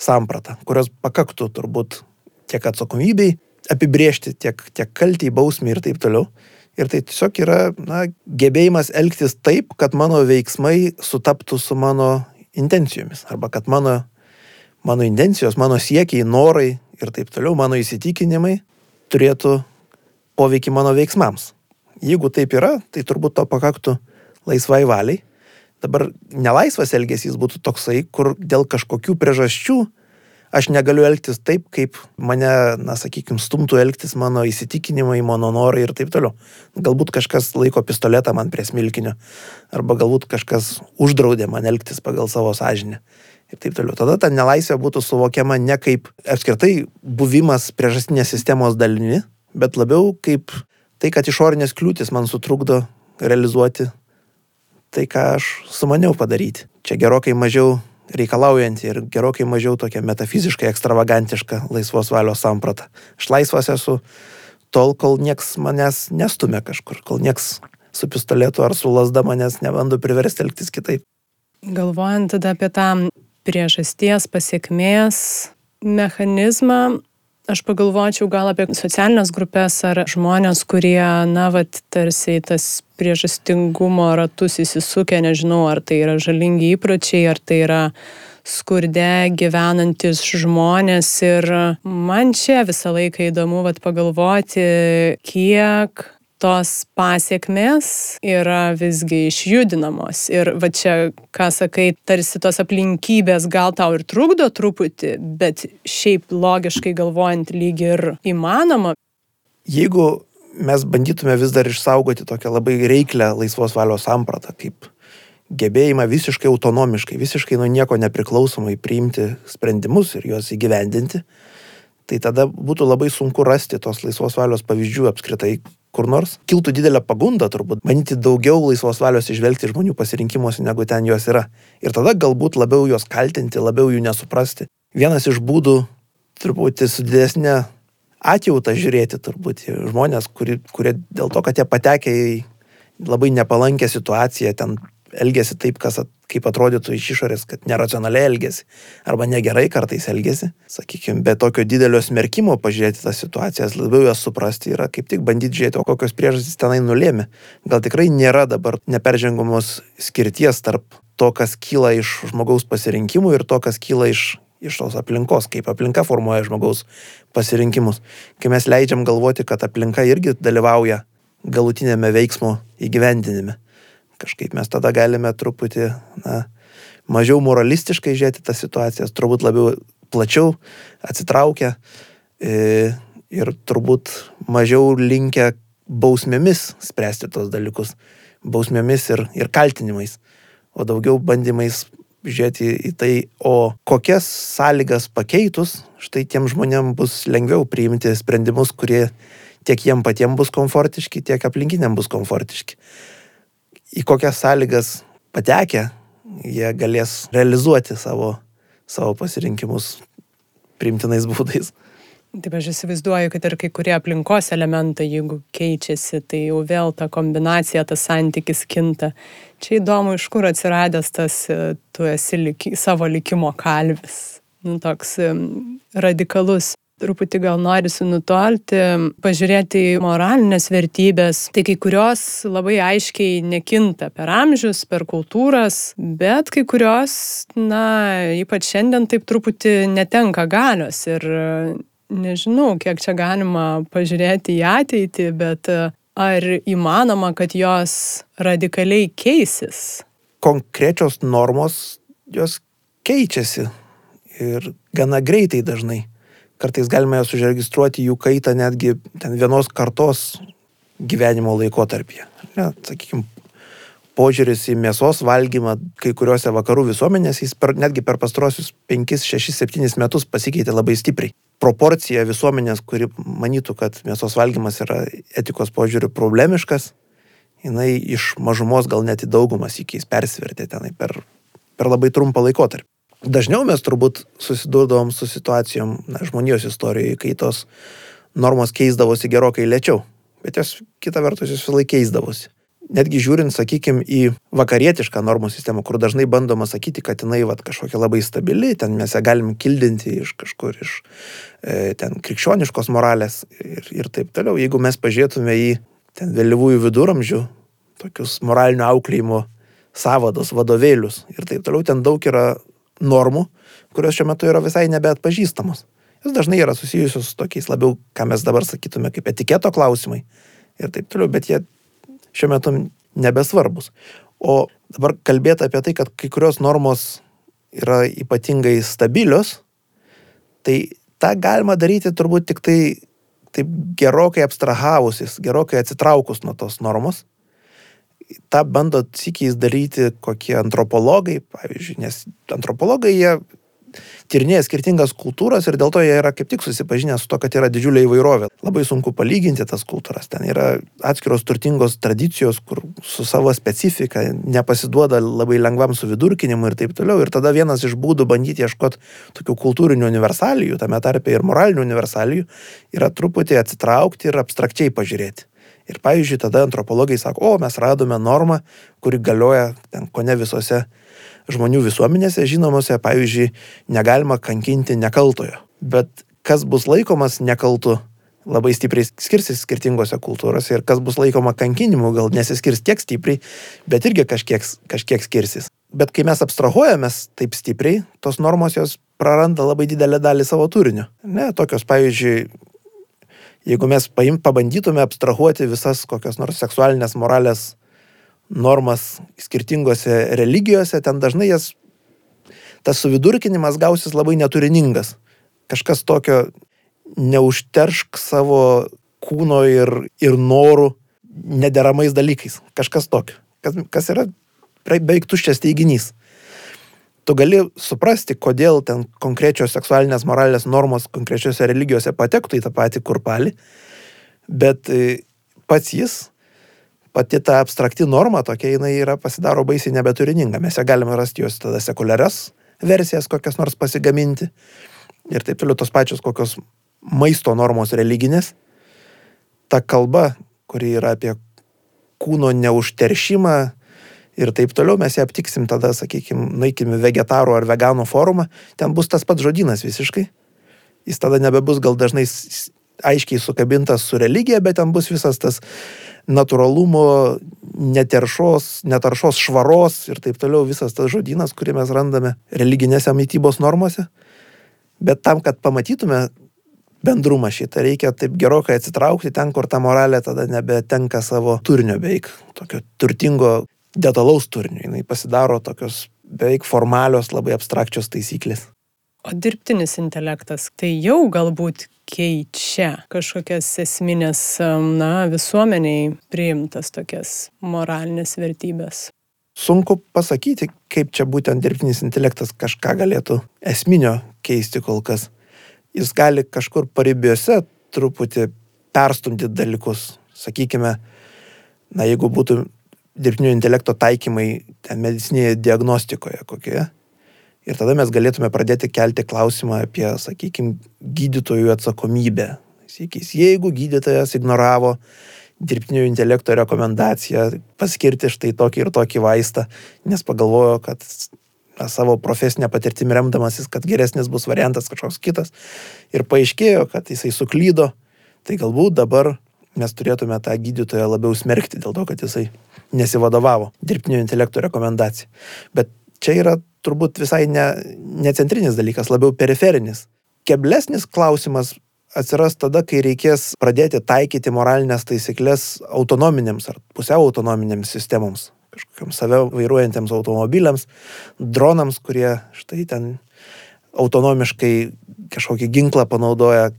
sampratą, kurios pakaktų turbūt tiek atsakomybei apibriežti, tiek, tiek kaltį, bausmį ir taip toliau. Ir tai tiesiog yra na, gebėjimas elgtis taip, kad mano veiksmai sutaptų su mano intencijomis. Arba kad mano, mano intencijos, mano siekiai, norai ir taip toliau, mano įsitikinimai turėtų poveikį mano veiksmams. Jeigu taip yra, tai turbūt to pakaktų laisvai valiai. Dabar nelaisvas elgesys būtų toksai, kur dėl kažkokių priežasčių aš negaliu elgtis taip, kaip mane, na, sakykime, stumtų elgtis mano įsitikinimai, mano norai ir taip toliau. Galbūt kažkas laiko pistoletą man prie smilkinio, arba galbūt kažkas uždraudė man elgtis pagal savo sąžinę. Ir taip toliau. Tada ta nelaisvė būtų suvokiama ne kaip apskritai buvimas priežastinės sistemos dalimi, bet labiau kaip tai, kad išorinės kliūtis man sutrukdo realizuoti tai, ką aš sumaniau padaryti. Čia gerokai mažiau reikalaujanti ir gerokai mažiau tokia metafiziškai ekstravagantiška laisvos valios samprata. Aš laisvas esu tol, kol nieks manęs nestumia kažkur, kol nieks su pistoletu ar su lasda manęs nebando priversti elgtis kitaip.
Galvojant tada apie tą priežasties pasiekmės mechanizmą, aš pagalvočiau gal apie socialinės grupės ar žmonės, kurie, na, vat, tarsi tas priežastingumo ratus įsisukę, nežinau, ar tai yra žalingi įpročiai, ar tai yra skurde gyvenantis žmonės. Ir man čia visą laiką įdomu vat, pagalvoti, kiek tos pasiekmes yra visgi išjudinamos. Ir va čia, ką sakai, tarsi tos aplinkybės gal tau ir trukdo truputį, bet šiaip logiškai galvojant lyg ir įmanoma.
Jeigu mes bandytume vis dar išsaugoti tokią labai reiklę laisvos valios sampratą, kaip gebėjimą visiškai autonomiškai, visiškai nuo nieko nepriklausomai priimti sprendimus ir juos įgyvendinti, tai tada būtų labai sunku rasti tos laisvos valios pavyzdžių apskritai kur nors. Kiltų didelė pagunda turbūt manyti daugiau laisvos valios išvelgti žmonių pasirinkimuose, negu ten jos yra. Ir tada galbūt labiau juos kaltinti, labiau jų nesuprasti. Vienas iš būdų truputį su didesnė atjautą žiūrėti turbūt žmonės, kuri, kurie dėl to, kad jie patekė į labai nepalankę situaciją, ten elgesi taip, kas, at, kaip atrodytų iš išorės, kad neracionaliai elgesi arba negerai kartais elgesi. Sakykime, be tokio didelio smerkimo pažiūrėti tas situacijas, labiau jas suprasti yra kaip tik bandyti žiūrėti, o kokios priežastys tenai nulėmė. Gal tikrai nėra dabar neperžengamos skirties tarp to, kas kyla iš žmogaus pasirinkimų ir to, kas kyla iš iš tos aplinkos, kaip aplinka formuoja žmogaus pasirinkimus. Kai mes leidžiam galvoti, kad aplinka irgi dalyvauja galutinėme veiksmo įgyvendinime. Kažkaip mes tada galime truputį na, mažiau moralistiškai žiūrėti tas situacijas, turbūt labiau plačiau atsitraukę e, ir turbūt mažiau linkę bausmėmis spręsti tos dalykus, bausmėmis ir, ir kaltinimais, o daugiau bandymais žiūrėti į tai, o kokias sąlygas pakeitus, štai tiem žmonėm bus lengviau priimti sprendimus, kurie tiek jiem patiems bus komfortiški, tiek aplinkiniam bus komfortiški. Į kokias sąlygas patekę, jie galės realizuoti savo, savo pasirinkimus priimtinais būdais.
Taip aš įsivaizduoju, kad ir kai kurie aplinkos elementai, jeigu keičiasi, tai jau vėl ta kombinacija, tas santykis kinta. Čia įdomu, iš kur atsiradęs tas, e, tu esi liki, savo likimo kalvis. Nu, toks radikalus. Truputį gal norisi nutolti, pažiūrėti į moralinės vertybės. Tai kai kurios labai aiškiai nekinta per amžius, per kultūras, bet kai kurios, na, ypač šiandien taip truputį netenka galios ir nežinau, kiek čia galima pažiūrėti į ateitį, bet ar įmanoma, kad jos radikaliai keisis?
Konkrečios normos jos keičiasi ir gana greitai dažnai. Kartais galime jas užregistruoti jų kaitą netgi vienos kartos gyvenimo laikotarpyje. Ne, sakykime, požiūris į mėsos valgymą kai kuriuose vakarų visuomenėse, jis per, netgi per pastarosius 5, 6, 7 metus pasikeitė labai stipriai. Proporcija visuomenės, kuri manytų, kad mėsos valgymas yra etikos požiūrių problemiškas, jinai iš mažumos gal net į daugumas įkeis persvertė tenai per, per labai trumpą laikotarpį. Dažniau mes turbūt susidurdavom su situacijom na, žmonijos istorijoje, kai tos normos keisdavosi gerokai lėčiau, bet jos kita vertus vis laik keisdavosi netgi žiūrint, sakykime, į vakarietišką normų sistemą, kur dažnai bandoma sakyti, kad jinai vat, kažkokia labai stabili, ten mes ją galim kildinti iš kažkur, iš e, ten krikščioniškos moralės ir, ir taip toliau. Jeigu mes pažiūrėtume į ten vėlyvųjų viduramžių, tokius moralinio auklėjimo savados, vadovėlius ir taip toliau, ten daug yra normų, kurios šiuo metu yra visai nebeatpažįstamos. Jos dažnai yra susijusios su tokiais labiau, ką mes dabar sakytume, kaip etiketo klausimai ir taip toliau, bet jie šiuo metu nebesvarbus. O dabar kalbėti apie tai, kad kai kurios normos yra ypatingai stabilios, tai tą galima daryti turbūt tik tai taip gerokai abstrahavusis, gerokai atsitraukus nuo tos normos. Ta bando sikiais daryti kokie antropologai, pavyzdžiui, nes antropologai jie tyrinėja skirtingas kultūras ir dėl to jie yra kaip tik susipažinę su to, kad yra didžiulė įvairovė. Labai sunku palyginti tas kultūras. Ten yra atskiros turtingos tradicijos, kur su savo specifika nepasiduoda labai lengvam suvidurkinimu ir taip toliau. Ir tada vienas iš būdų bandyti ieškoti tokių kultūrinių universalijų, tame tarpe ir moralinių universalijų, yra truputį atsitraukti ir abstrakčiai pažiūrėti. Ir pavyzdžiui, tada antropologai sako, o mes radome normą, kuri galioja ten ko ne visose žmonių visuomenėse žinomose, pavyzdžiui, negalima kankinti nekaltojo. Bet kas bus laikomas nekaltu, labai stipriai skirsis skirtingose kultūrose ir kas bus laikoma kankinimu, gal nesiskirs tiek stipriai, bet irgi kažkiek, kažkiek skirsis. Bet kai mes abstrahuojamės taip stipriai, tos normos jos praranda labai didelę dalį savo turinio. Ne, tokios, pavyzdžiui, jeigu mes paim, pabandytume abstrahuoti visas kokios nors seksualinės moralės normas skirtingose religijose, ten dažnai jas, tas suvidurkinimas gausis labai neturiningas. Kažkas tokio neužteršk savo kūno ir, ir norų nederamais dalykais. Kažkas tokio. Kas, kas yra beveik tuščias teiginys. Tu gali suprasti, kodėl ten konkrečios seksualinės moralės normos konkrečiose religijose patektų į tą patį kurpalį, bet e, pats jis pati ta abstrakti norma tokia, jinai yra pasidaro baisiai nebeturininga. Mes ją galime rasti jos tada sekuliarias versijas, kokias nors pasigaminti. Ir taip toliau tos pačios kokios maisto normos religinės. Ta kalba, kuri yra apie kūno neužteršimą ir taip toliau, mes ją aptiksim tada, sakykime, naikimi vegetarų ar veganų forumą, ten bus tas pats žodynas visiškai. Jis tada nebebus gal dažnai aiškiai sukabintas su religija, bet ten bus visas tas natūralumo, neteršos, netaršos švaros ir taip toliau visas tas žodynas, kurį mes randame religinėse mytybos normose. Bet tam, kad pamatytume bendrumą šitą, reikia taip gerokai atsitraukti ten, kur ta moralė tada nebetenka savo turinio beveik, tokio turtingo, detalaus turinio. Jis pasidaro tokios beveik formalios, labai abstrakčios taisyklės.
O dirbtinis intelektas tai jau galbūt keičia kažkokias esminės, na, visuomeniai priimtas tokias moralinės vertybės.
Sunku pasakyti, kaip čia būtent dirbtinis intelektas kažką galėtų esminio keisti kol kas. Jis gali kažkur paribiuose truputį perstumti dalykus. Sakykime, na jeigu būtų dirbtinio intelekto taikymai medicinėje diagnostikoje kokioje, Ir tada mes galėtume pradėti kelti klausimą apie, sakykime, gydytojų atsakomybę. Sėkis, jeigu gydytojas ignoravo dirbtinio intelekto rekomendaciją paskirti štai tokį ir tokį vaistą, nes pagalvojo, kad na, savo profesinę patirtimį remdamasis, kad geresnis bus variantas kažkoks kitas ir paaiškėjo, kad jisai suklydo, tai galbūt dabar mes turėtume tą gydytoją labiau smerkti dėl to, kad jisai nesivadovavo dirbtinio intelekto rekomendacija. Bet čia yra turbūt visai ne, ne centrinis dalykas, labiau periferinis. Keblesnis klausimas atsiras tada, kai reikės pradėti taikyti moralinės taisyklės autonominėms ar pusiau autonominėms sistemoms, kažkokiam save vairuojantiems automobiliams, dronams, kurie štai ten autonomiškai kažkokį ginklą panaudoja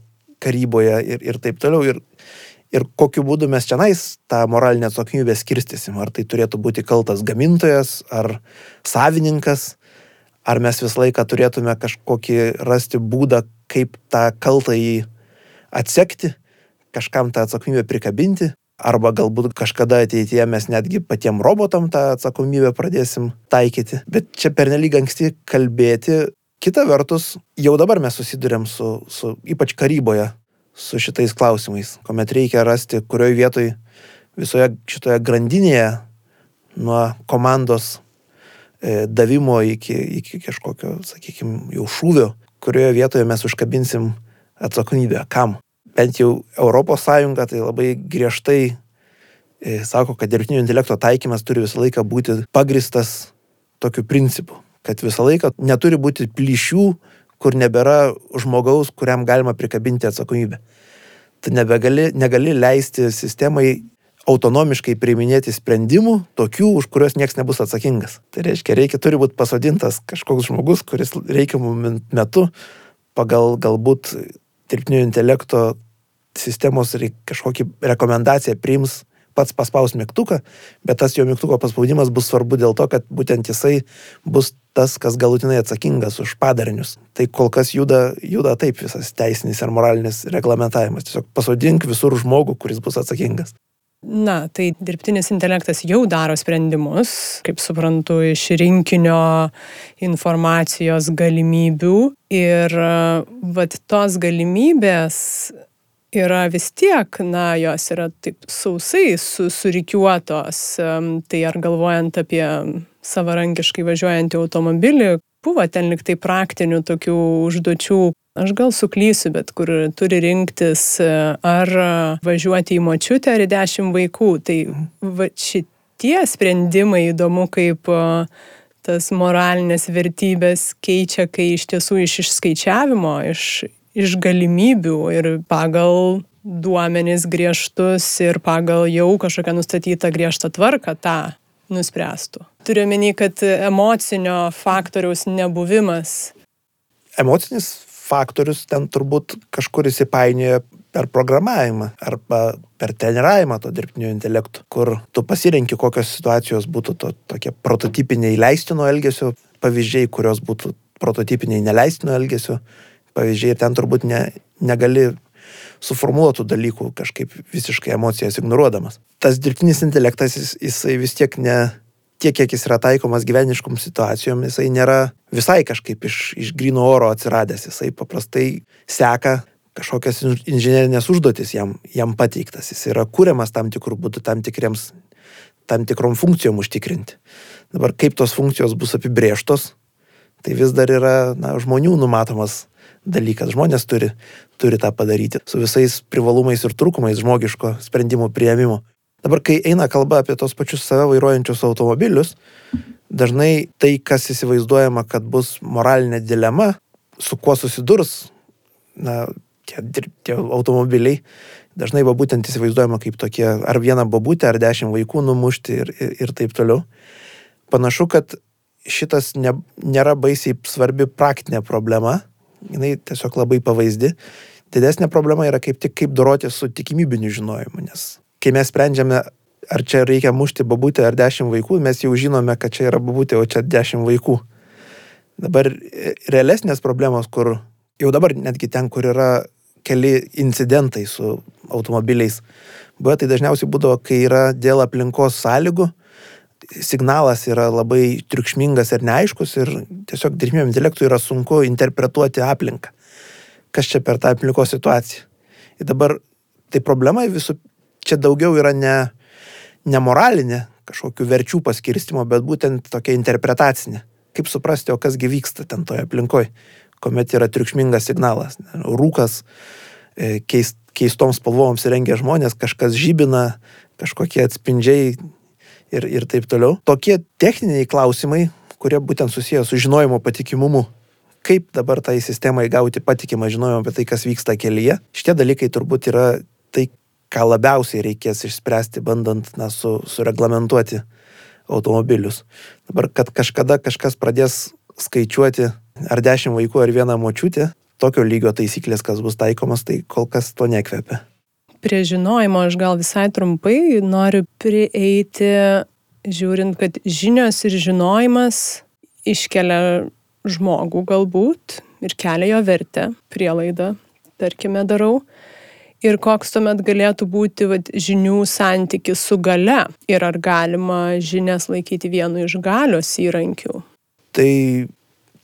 karyboje ir, ir taip toliau. Ir ir kokiu būdu mes čionais tą moralinę atsakomybę skirstysim. Ar tai turėtų būti kaltas gamintojas, ar savininkas, ar mes visą laiką turėtume kažkokį rasti būdą, kaip tą kaltą jį atsekti, kažkam tą atsakomybę prikabinti, arba galbūt kažkada ateityje mes netgi patiem robotam tą atsakomybę pradėsim taikyti. Bet čia pernelyg anksti kalbėti. Kita vertus, jau dabar mes susidurėm su, su ypač karyboje, su šitais klausimais, kuomet reikia rasti, kurioje vietoje visoje šitoje grandinėje nuo komandos e, davimo iki, iki kažkokio, sakykime, jau šūvio, kurioje vietoje mes užkabinsim atsakomybę. Kam? Bent jau ES tai labai griežtai e, sako, kad dirbtinio intelekto taikymas turi visą laiką būti pagristas tokiu principu, kad visą laiką neturi būti plyšių, kur nebėra žmogaus, kuriam galima prikabinti atsakomybę. Tu nebegali, negali leisti sistemai autonomiškai priiminėti sprendimų, tokių, už kuriuos niekas nebus atsakingas. Tai reiškia, reikia, turi būti pasodintas kažkoks žmogus, kuris reikiamų metu pagal galbūt dirbtinio intelekto sistemos kažkokį rekomendaciją priims pats paspaus mygtuką, bet tas jo mygtuko paspaudimas bus svarbu dėl to, kad būtent jisai bus tas, kas galutinai atsakingas už padarinius. Tai kol kas juda, juda taip visas teisinis ir moralinis reglamentavimas. Tiesiog pasodink visur žmogų, kuris bus atsakingas.
Na, tai dirbtinis intelektas jau daro sprendimus, kaip suprantu, iš rinkinio informacijos galimybių. Ir vat tos galimybės yra vis tiek, na, jos yra taip sausai su, surikiuotos. Tai ar galvojant apie savarankiškai važiuojantį automobilį, buvo ten liktai praktinių tokių užduočių, aš gal suklysiu, bet kur turi rinktis ar važiuoti į močiutę ar į dešimt vaikų. Tai va, šitie sprendimai įdomu, kaip tas moralinės vertybės keičia, kai iš tiesų iš išskaičiavimo, iš, iš galimybių ir pagal duomenys griežtus ir pagal jau kažkokią nustatytą griežtą tvarką tą nuspręstų. Turiu menį, kad emocinio faktoriaus nebuvimas.
Emocinis faktorius ten turbūt kažkur įsipainioja per programavimą arba per treniravimą to dirbtinio intelekto, kur tu pasirenki, kokios situacijos būtų to, tokie prototipiniai leistino elgesio pavyzdžiai, kurios būtų prototipiniai neleistino elgesio pavyzdžiai ir ten turbūt ne, negali suformuotų dalykų kažkaip visiškai emocijas ignoruodamas. Tas dirbtinis intelektas, jis, jisai vis tiek ne, tiek, kiek jis yra taikomas gyveniškom situacijom, jisai nėra visai kažkaip iš, iš grino oro atsiradęs, jisai paprastai seka kažkokias inžinierinės užduotis jam, jam pateiktas, jis yra kūriamas tam tikrų būdų, tam, tikriems, tam tikrom funkcijom užtikrinti. Dabar kaip tos funkcijos bus apibrieštos, tai vis dar yra na, žmonių numatomas dalykas. Žmonės turi, turi tą padaryti su visais privalumais ir trūkumais žmogiško sprendimų prieimimo. Dabar, kai eina kalba apie tos pačius save vairuojančius automobilius, dažnai tai, kas įsivaizduojama, kad bus moralinė dilema, su kuo susidurs na, tie, tie automobiliai, dažnai va būtent įsivaizduojama kaip tokie ar vieną babutę, ar dešimt vaikų numušti ir, ir, ir taip toliau. Panašu, kad šitas ne, nėra baisiai svarbi praktinė problema, jinai tiesiog labai pavaizdi. Didesnė problema yra kaip tik kaip doroti su tikimybiniu žinojimu, nes kai mes sprendžiame, ar čia reikia mušti babutę ar dešimt vaikų, mes jau žinome, kad čia yra babutė, o čia dešimt vaikų. Dabar e, realesnės problemos, kur jau dabar netgi ten, kur yra keli incidentai su automobiliais, buvo tai dažniausiai būdavo, kai yra dėl aplinkos sąlygų, signalas yra labai triukšmingas ir neaiškus ir tiesiog dirbtiniam intelektui yra sunku interpretuoti aplinką. Kas čia per tą aplinkos situaciją. Ir dabar tai problema visų, čia daugiau yra ne, ne moralinė kažkokių verčių paskirstimo, bet būtent tokia interpretacinė. Kaip suprasti, o kasgi vyksta ten toje aplinkoje, kuomet yra triukšmingas signalas. Rūkas, e, keist, keistoms spalvoms rengia žmonės, kažkas žybina, kažkokie atspindžiai ir, ir taip toliau. Tokie techniniai klausimai, kurie būtent susiję su žinojimo patikimumu. Kaip dabar tai sistemai gauti patikimą žinojimą apie tai, kas vyksta kelyje. Šitie dalykai turbūt yra tai, ką labiausiai reikės išspręsti, bandant na, su, sureglamentuoti automobilius. Dabar, kad kažkada kažkas pradės skaičiuoti ar dešimt vaikų, ar vieną močiutę, tokio lygio taisyklės, kas bus taikomas, tai kol kas to nekvepia
prie žinojimo aš gal visai trumpai noriu prieiti, žiūrint, kad žinios ir žinojimas iškelia žmogų galbūt ir kelia jo vertę, prielaidą, tarkime, darau. Ir koks tuomet galėtų būti vat, žinių santykis su gale ir ar galima žinias laikyti vienu iš galios įrankių?
Tai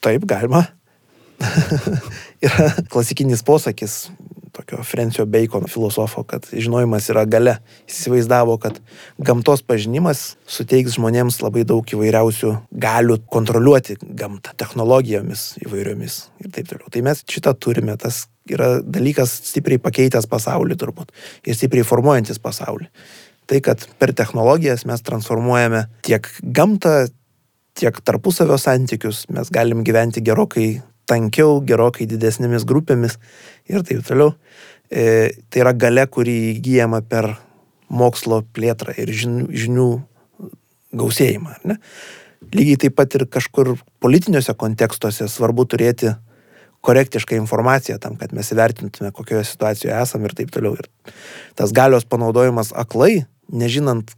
taip galima. Yra klasikinis posakis tokio Frencio Bacono filosofo, kad žinojimas yra gale. Jis įsivaizdavo, kad gamtos pažinimas suteiks žmonėms labai daug įvairiausių galių kontroliuoti gamtą, technologijomis įvairiomis ir taip toliau. Tai mes šitą turime, tas yra dalykas stipriai pakeitęs pasaulį turbūt ir stipriai formuojantis pasaulį. Tai, kad per technologijas mes transformuojame tiek gamtą, tiek tarpusavio santykius, mes galim gyventi gerokai tankiau, gerokai didesnėmis grupėmis ir taip toliau. E, tai yra gale, kuri įgyjama per mokslo plėtrą ir žinių, žinių gausėjimą. Ne? Lygiai taip pat ir kažkur politiniuose kontekstuose svarbu turėti korektišką informaciją tam, kad mes įvertintume, kokioje situacijoje esame ir taip toliau. Ir tas galios panaudojimas aklai, nežinant,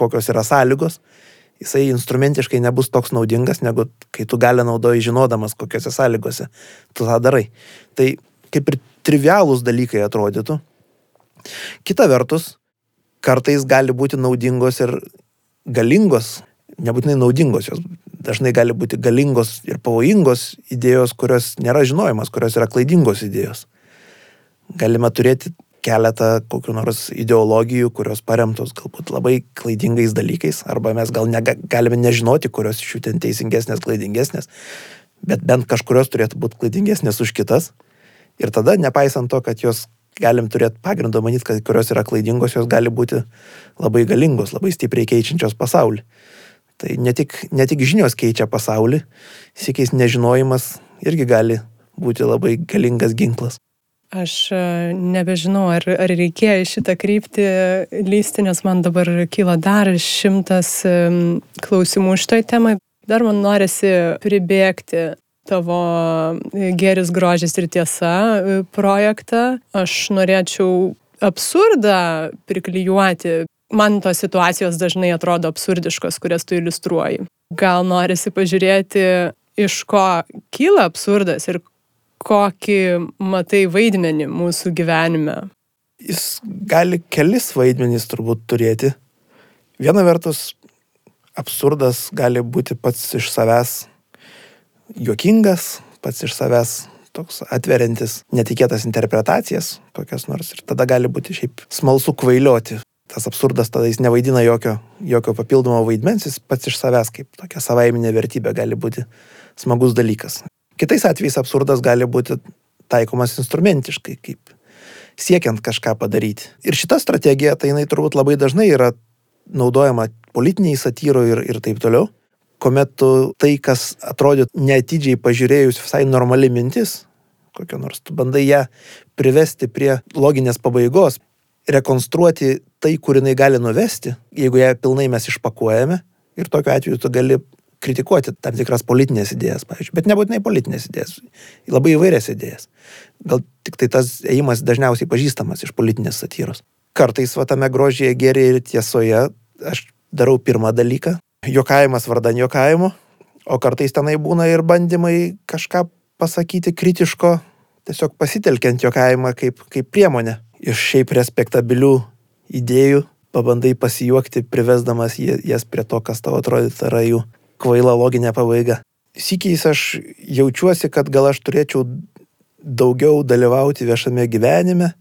kokios yra sąlygos, jisai instrumentiškai nebus toks naudingas, negu kai tu gali naudoji žinodamas, kokiuose sąlygose tu tą darai. Tai kaip ir trivialūs dalykai atrodytų. Kita vertus, kartais gali būti naudingos ir galingos, nebūtinai naudingos, jos dažnai gali būti galingos ir pavojingos idėjos, kurios nėra žinojimas, kurios yra klaidingos idėjos. Galime turėti keletą kokių nors ideologijų, kurios paremtos galbūt labai klaidingais dalykais, arba mes gal nega, galime nežinoti, kurios iš jų ten teisingesnės, klaidingesnės, bet bent kažkurios turėtų būti klaidingesnės už kitas. Ir tada, nepaisant to, kad jos galim turėti pagrindą manyti, kad kurios yra klaidingos, jos gali būti labai galingos, labai stipriai keičiančios pasaulį. Tai ne tik, ne tik žinios keičia pasaulį, sėkiais nežinojimas irgi gali būti labai galingas ginklas.
Aš e, nebežinau, ar, ar reikėjo į šitą kryptį lysti, nes man dabar kyla dar šimtas klausimų šitoj temai. Dar man norisi pribėgti tavo geris grožis ir tiesa e, projektą. Aš norėčiau absurdą priklyjuoti. Man tos situacijos dažnai atrodo absurdiškos, kurias tu iliustruoji. Gal norisi pažiūrėti, iš ko kyla absurdas ir kokį matai vaidmenį mūsų gyvenime?
Jis gali kelis vaidmenys turbūt turėti. Viena vertus, absurdas gali būti pats iš savęs juokingas, pats iš savęs toks atveriantis netikėtas interpretacijas, kokias nors. Ir tada gali būti šiaip smalsu kvailioti. Tas absurdas tada jis nevaidina jokio, jokio papildomo vaidmens, jis pats iš savęs kaip tokia savaiminė vertybė gali būti smagus dalykas. Kitais atvejais absurdas gali būti taikomas instrumentiškai, kaip siekiant kažką padaryti. Ir šita strategija, tai jinai turbūt labai dažnai yra naudojama politiniai satyroje ir, ir taip toliau, kuomet tu tai, kas atrodytų neatidžiai pažiūrėjus visai normali mintis, kokia nors, tu bandai ją privesti prie loginės pabaigos, rekonstruoti tai, kur jinai gali nuvesti, jeigu ją pilnai mes išpakuojame ir tokiu atveju tu gali kritikuoti tam tikras politinės idėjas, pavyzdžiui, bet nebūtinai politinės idėjas, labai įvairias idėjas. Gal tik tai tas ėjimas dažniausiai pažįstamas iš politinės satyros. Kartais va tame grožėje, gėrėje ir tiesoje aš darau pirmą dalyką - jokavimas vardan jokavimo, o kartais tenai būna ir bandymai kažką pasakyti kritiško, tiesiog pasitelkiant jokavimą kaip, kaip priemonę iš šiaip respektabilių idėjų pabandai pasijuokti, privesdamas jas prie to, kas tavo atrodytų yra jų kvaila loginė pabaiga. Sykiais aš jaučiuosi, kad gal aš turėčiau daugiau dalyvauti viešame gyvenime,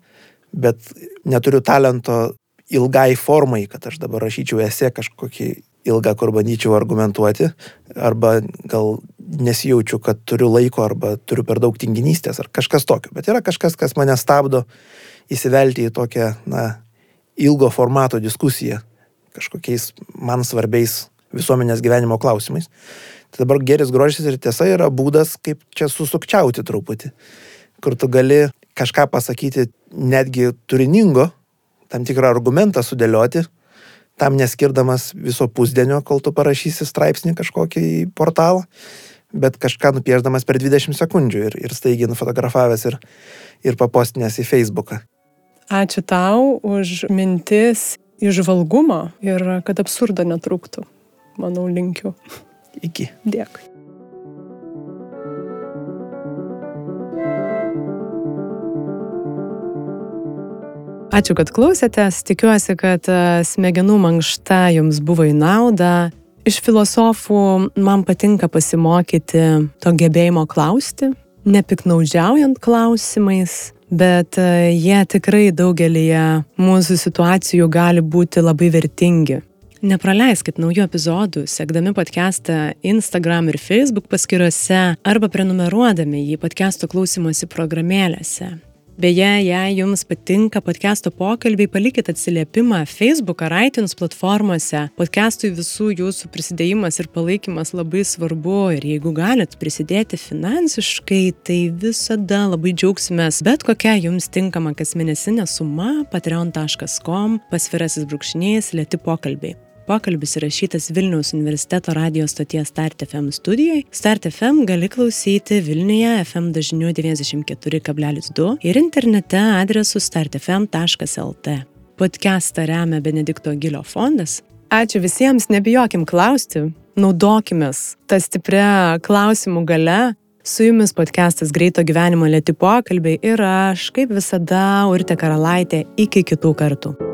bet neturiu talento ilgai formai, kad aš dabar rašyčiau esė kažkokį ilgą, kur bandyčiau argumentuoti, arba gal nesijaučiu, kad turiu laiko, arba turiu per daug tinginystės, ar kažkas tokio. Bet yra kažkas, kas mane stabdo įsivelti į tokią, na, ilgo formato diskusiją kažkokiais man svarbiais visuomenės gyvenimo klausimais. Tai dabar geris grožis ir tiesa yra būdas, kaip čia susukčiauti truputį, kur tu gali kažką pasakyti netgi turiningo, tam tikrą argumentą sudėlioti, tam neskirdamas viso pusdienio, kol tu parašysi straipsnį kažkokį į portalą, bet kažką nupieždamas per 20 sekundžių ir, ir staigiai nufotografavęs ir, ir papostinės į Facebooką.
Ačiū tau už mintis, išvalgumą ir kad absurdo netrūktų manau, linkiu.
Iki.
Dėkui. Ačiū, kad klausėtės. Tikiuosi, kad e, smegenų mankšta jums buvo į naudą. Iš filosofų man patinka pasimokyti to gebėjimo klausti, nepiknaudžiaujant klausimais, bet e, jie tikrai daugelį mūsų situacijų gali būti labai vertingi. Nepraleiskit naujų epizodų, sekdami podcastą Instagram ir Facebook paskyrose arba prenumeruodami jį podcast'o klausimosi programėlėse. Beje, jei jums patinka podcast'o pokalbiai, palikit atsiliepimą Facebook ar iTunes platformose. Podcast'ui visų jūsų prisidėjimas ir palaikymas labai svarbu ir jeigu galit prisidėti finansiškai, tai visada labai džiaugsimės bet kokia jums tinkama kasmėnesinė suma patreon.com pasvirasis brūkšnys lėti pokalbiai. Pokalbis įrašytas Vilniaus universiteto radio stoties Start FM studijoje. Start FM gali klausyti Vilniuje FM dažniu 94,2 ir internete adresu startfm.lt. Podcastą remia Benedikto Gilio fondas. Ačiū visiems, nebijokim klausti, naudokimės tą stiprią klausimų gale. Su jumis podcastas Greito gyvenimo lėti pokalbiai ir aš, kaip visada, Urte Karalaitė, iki kitų kartų.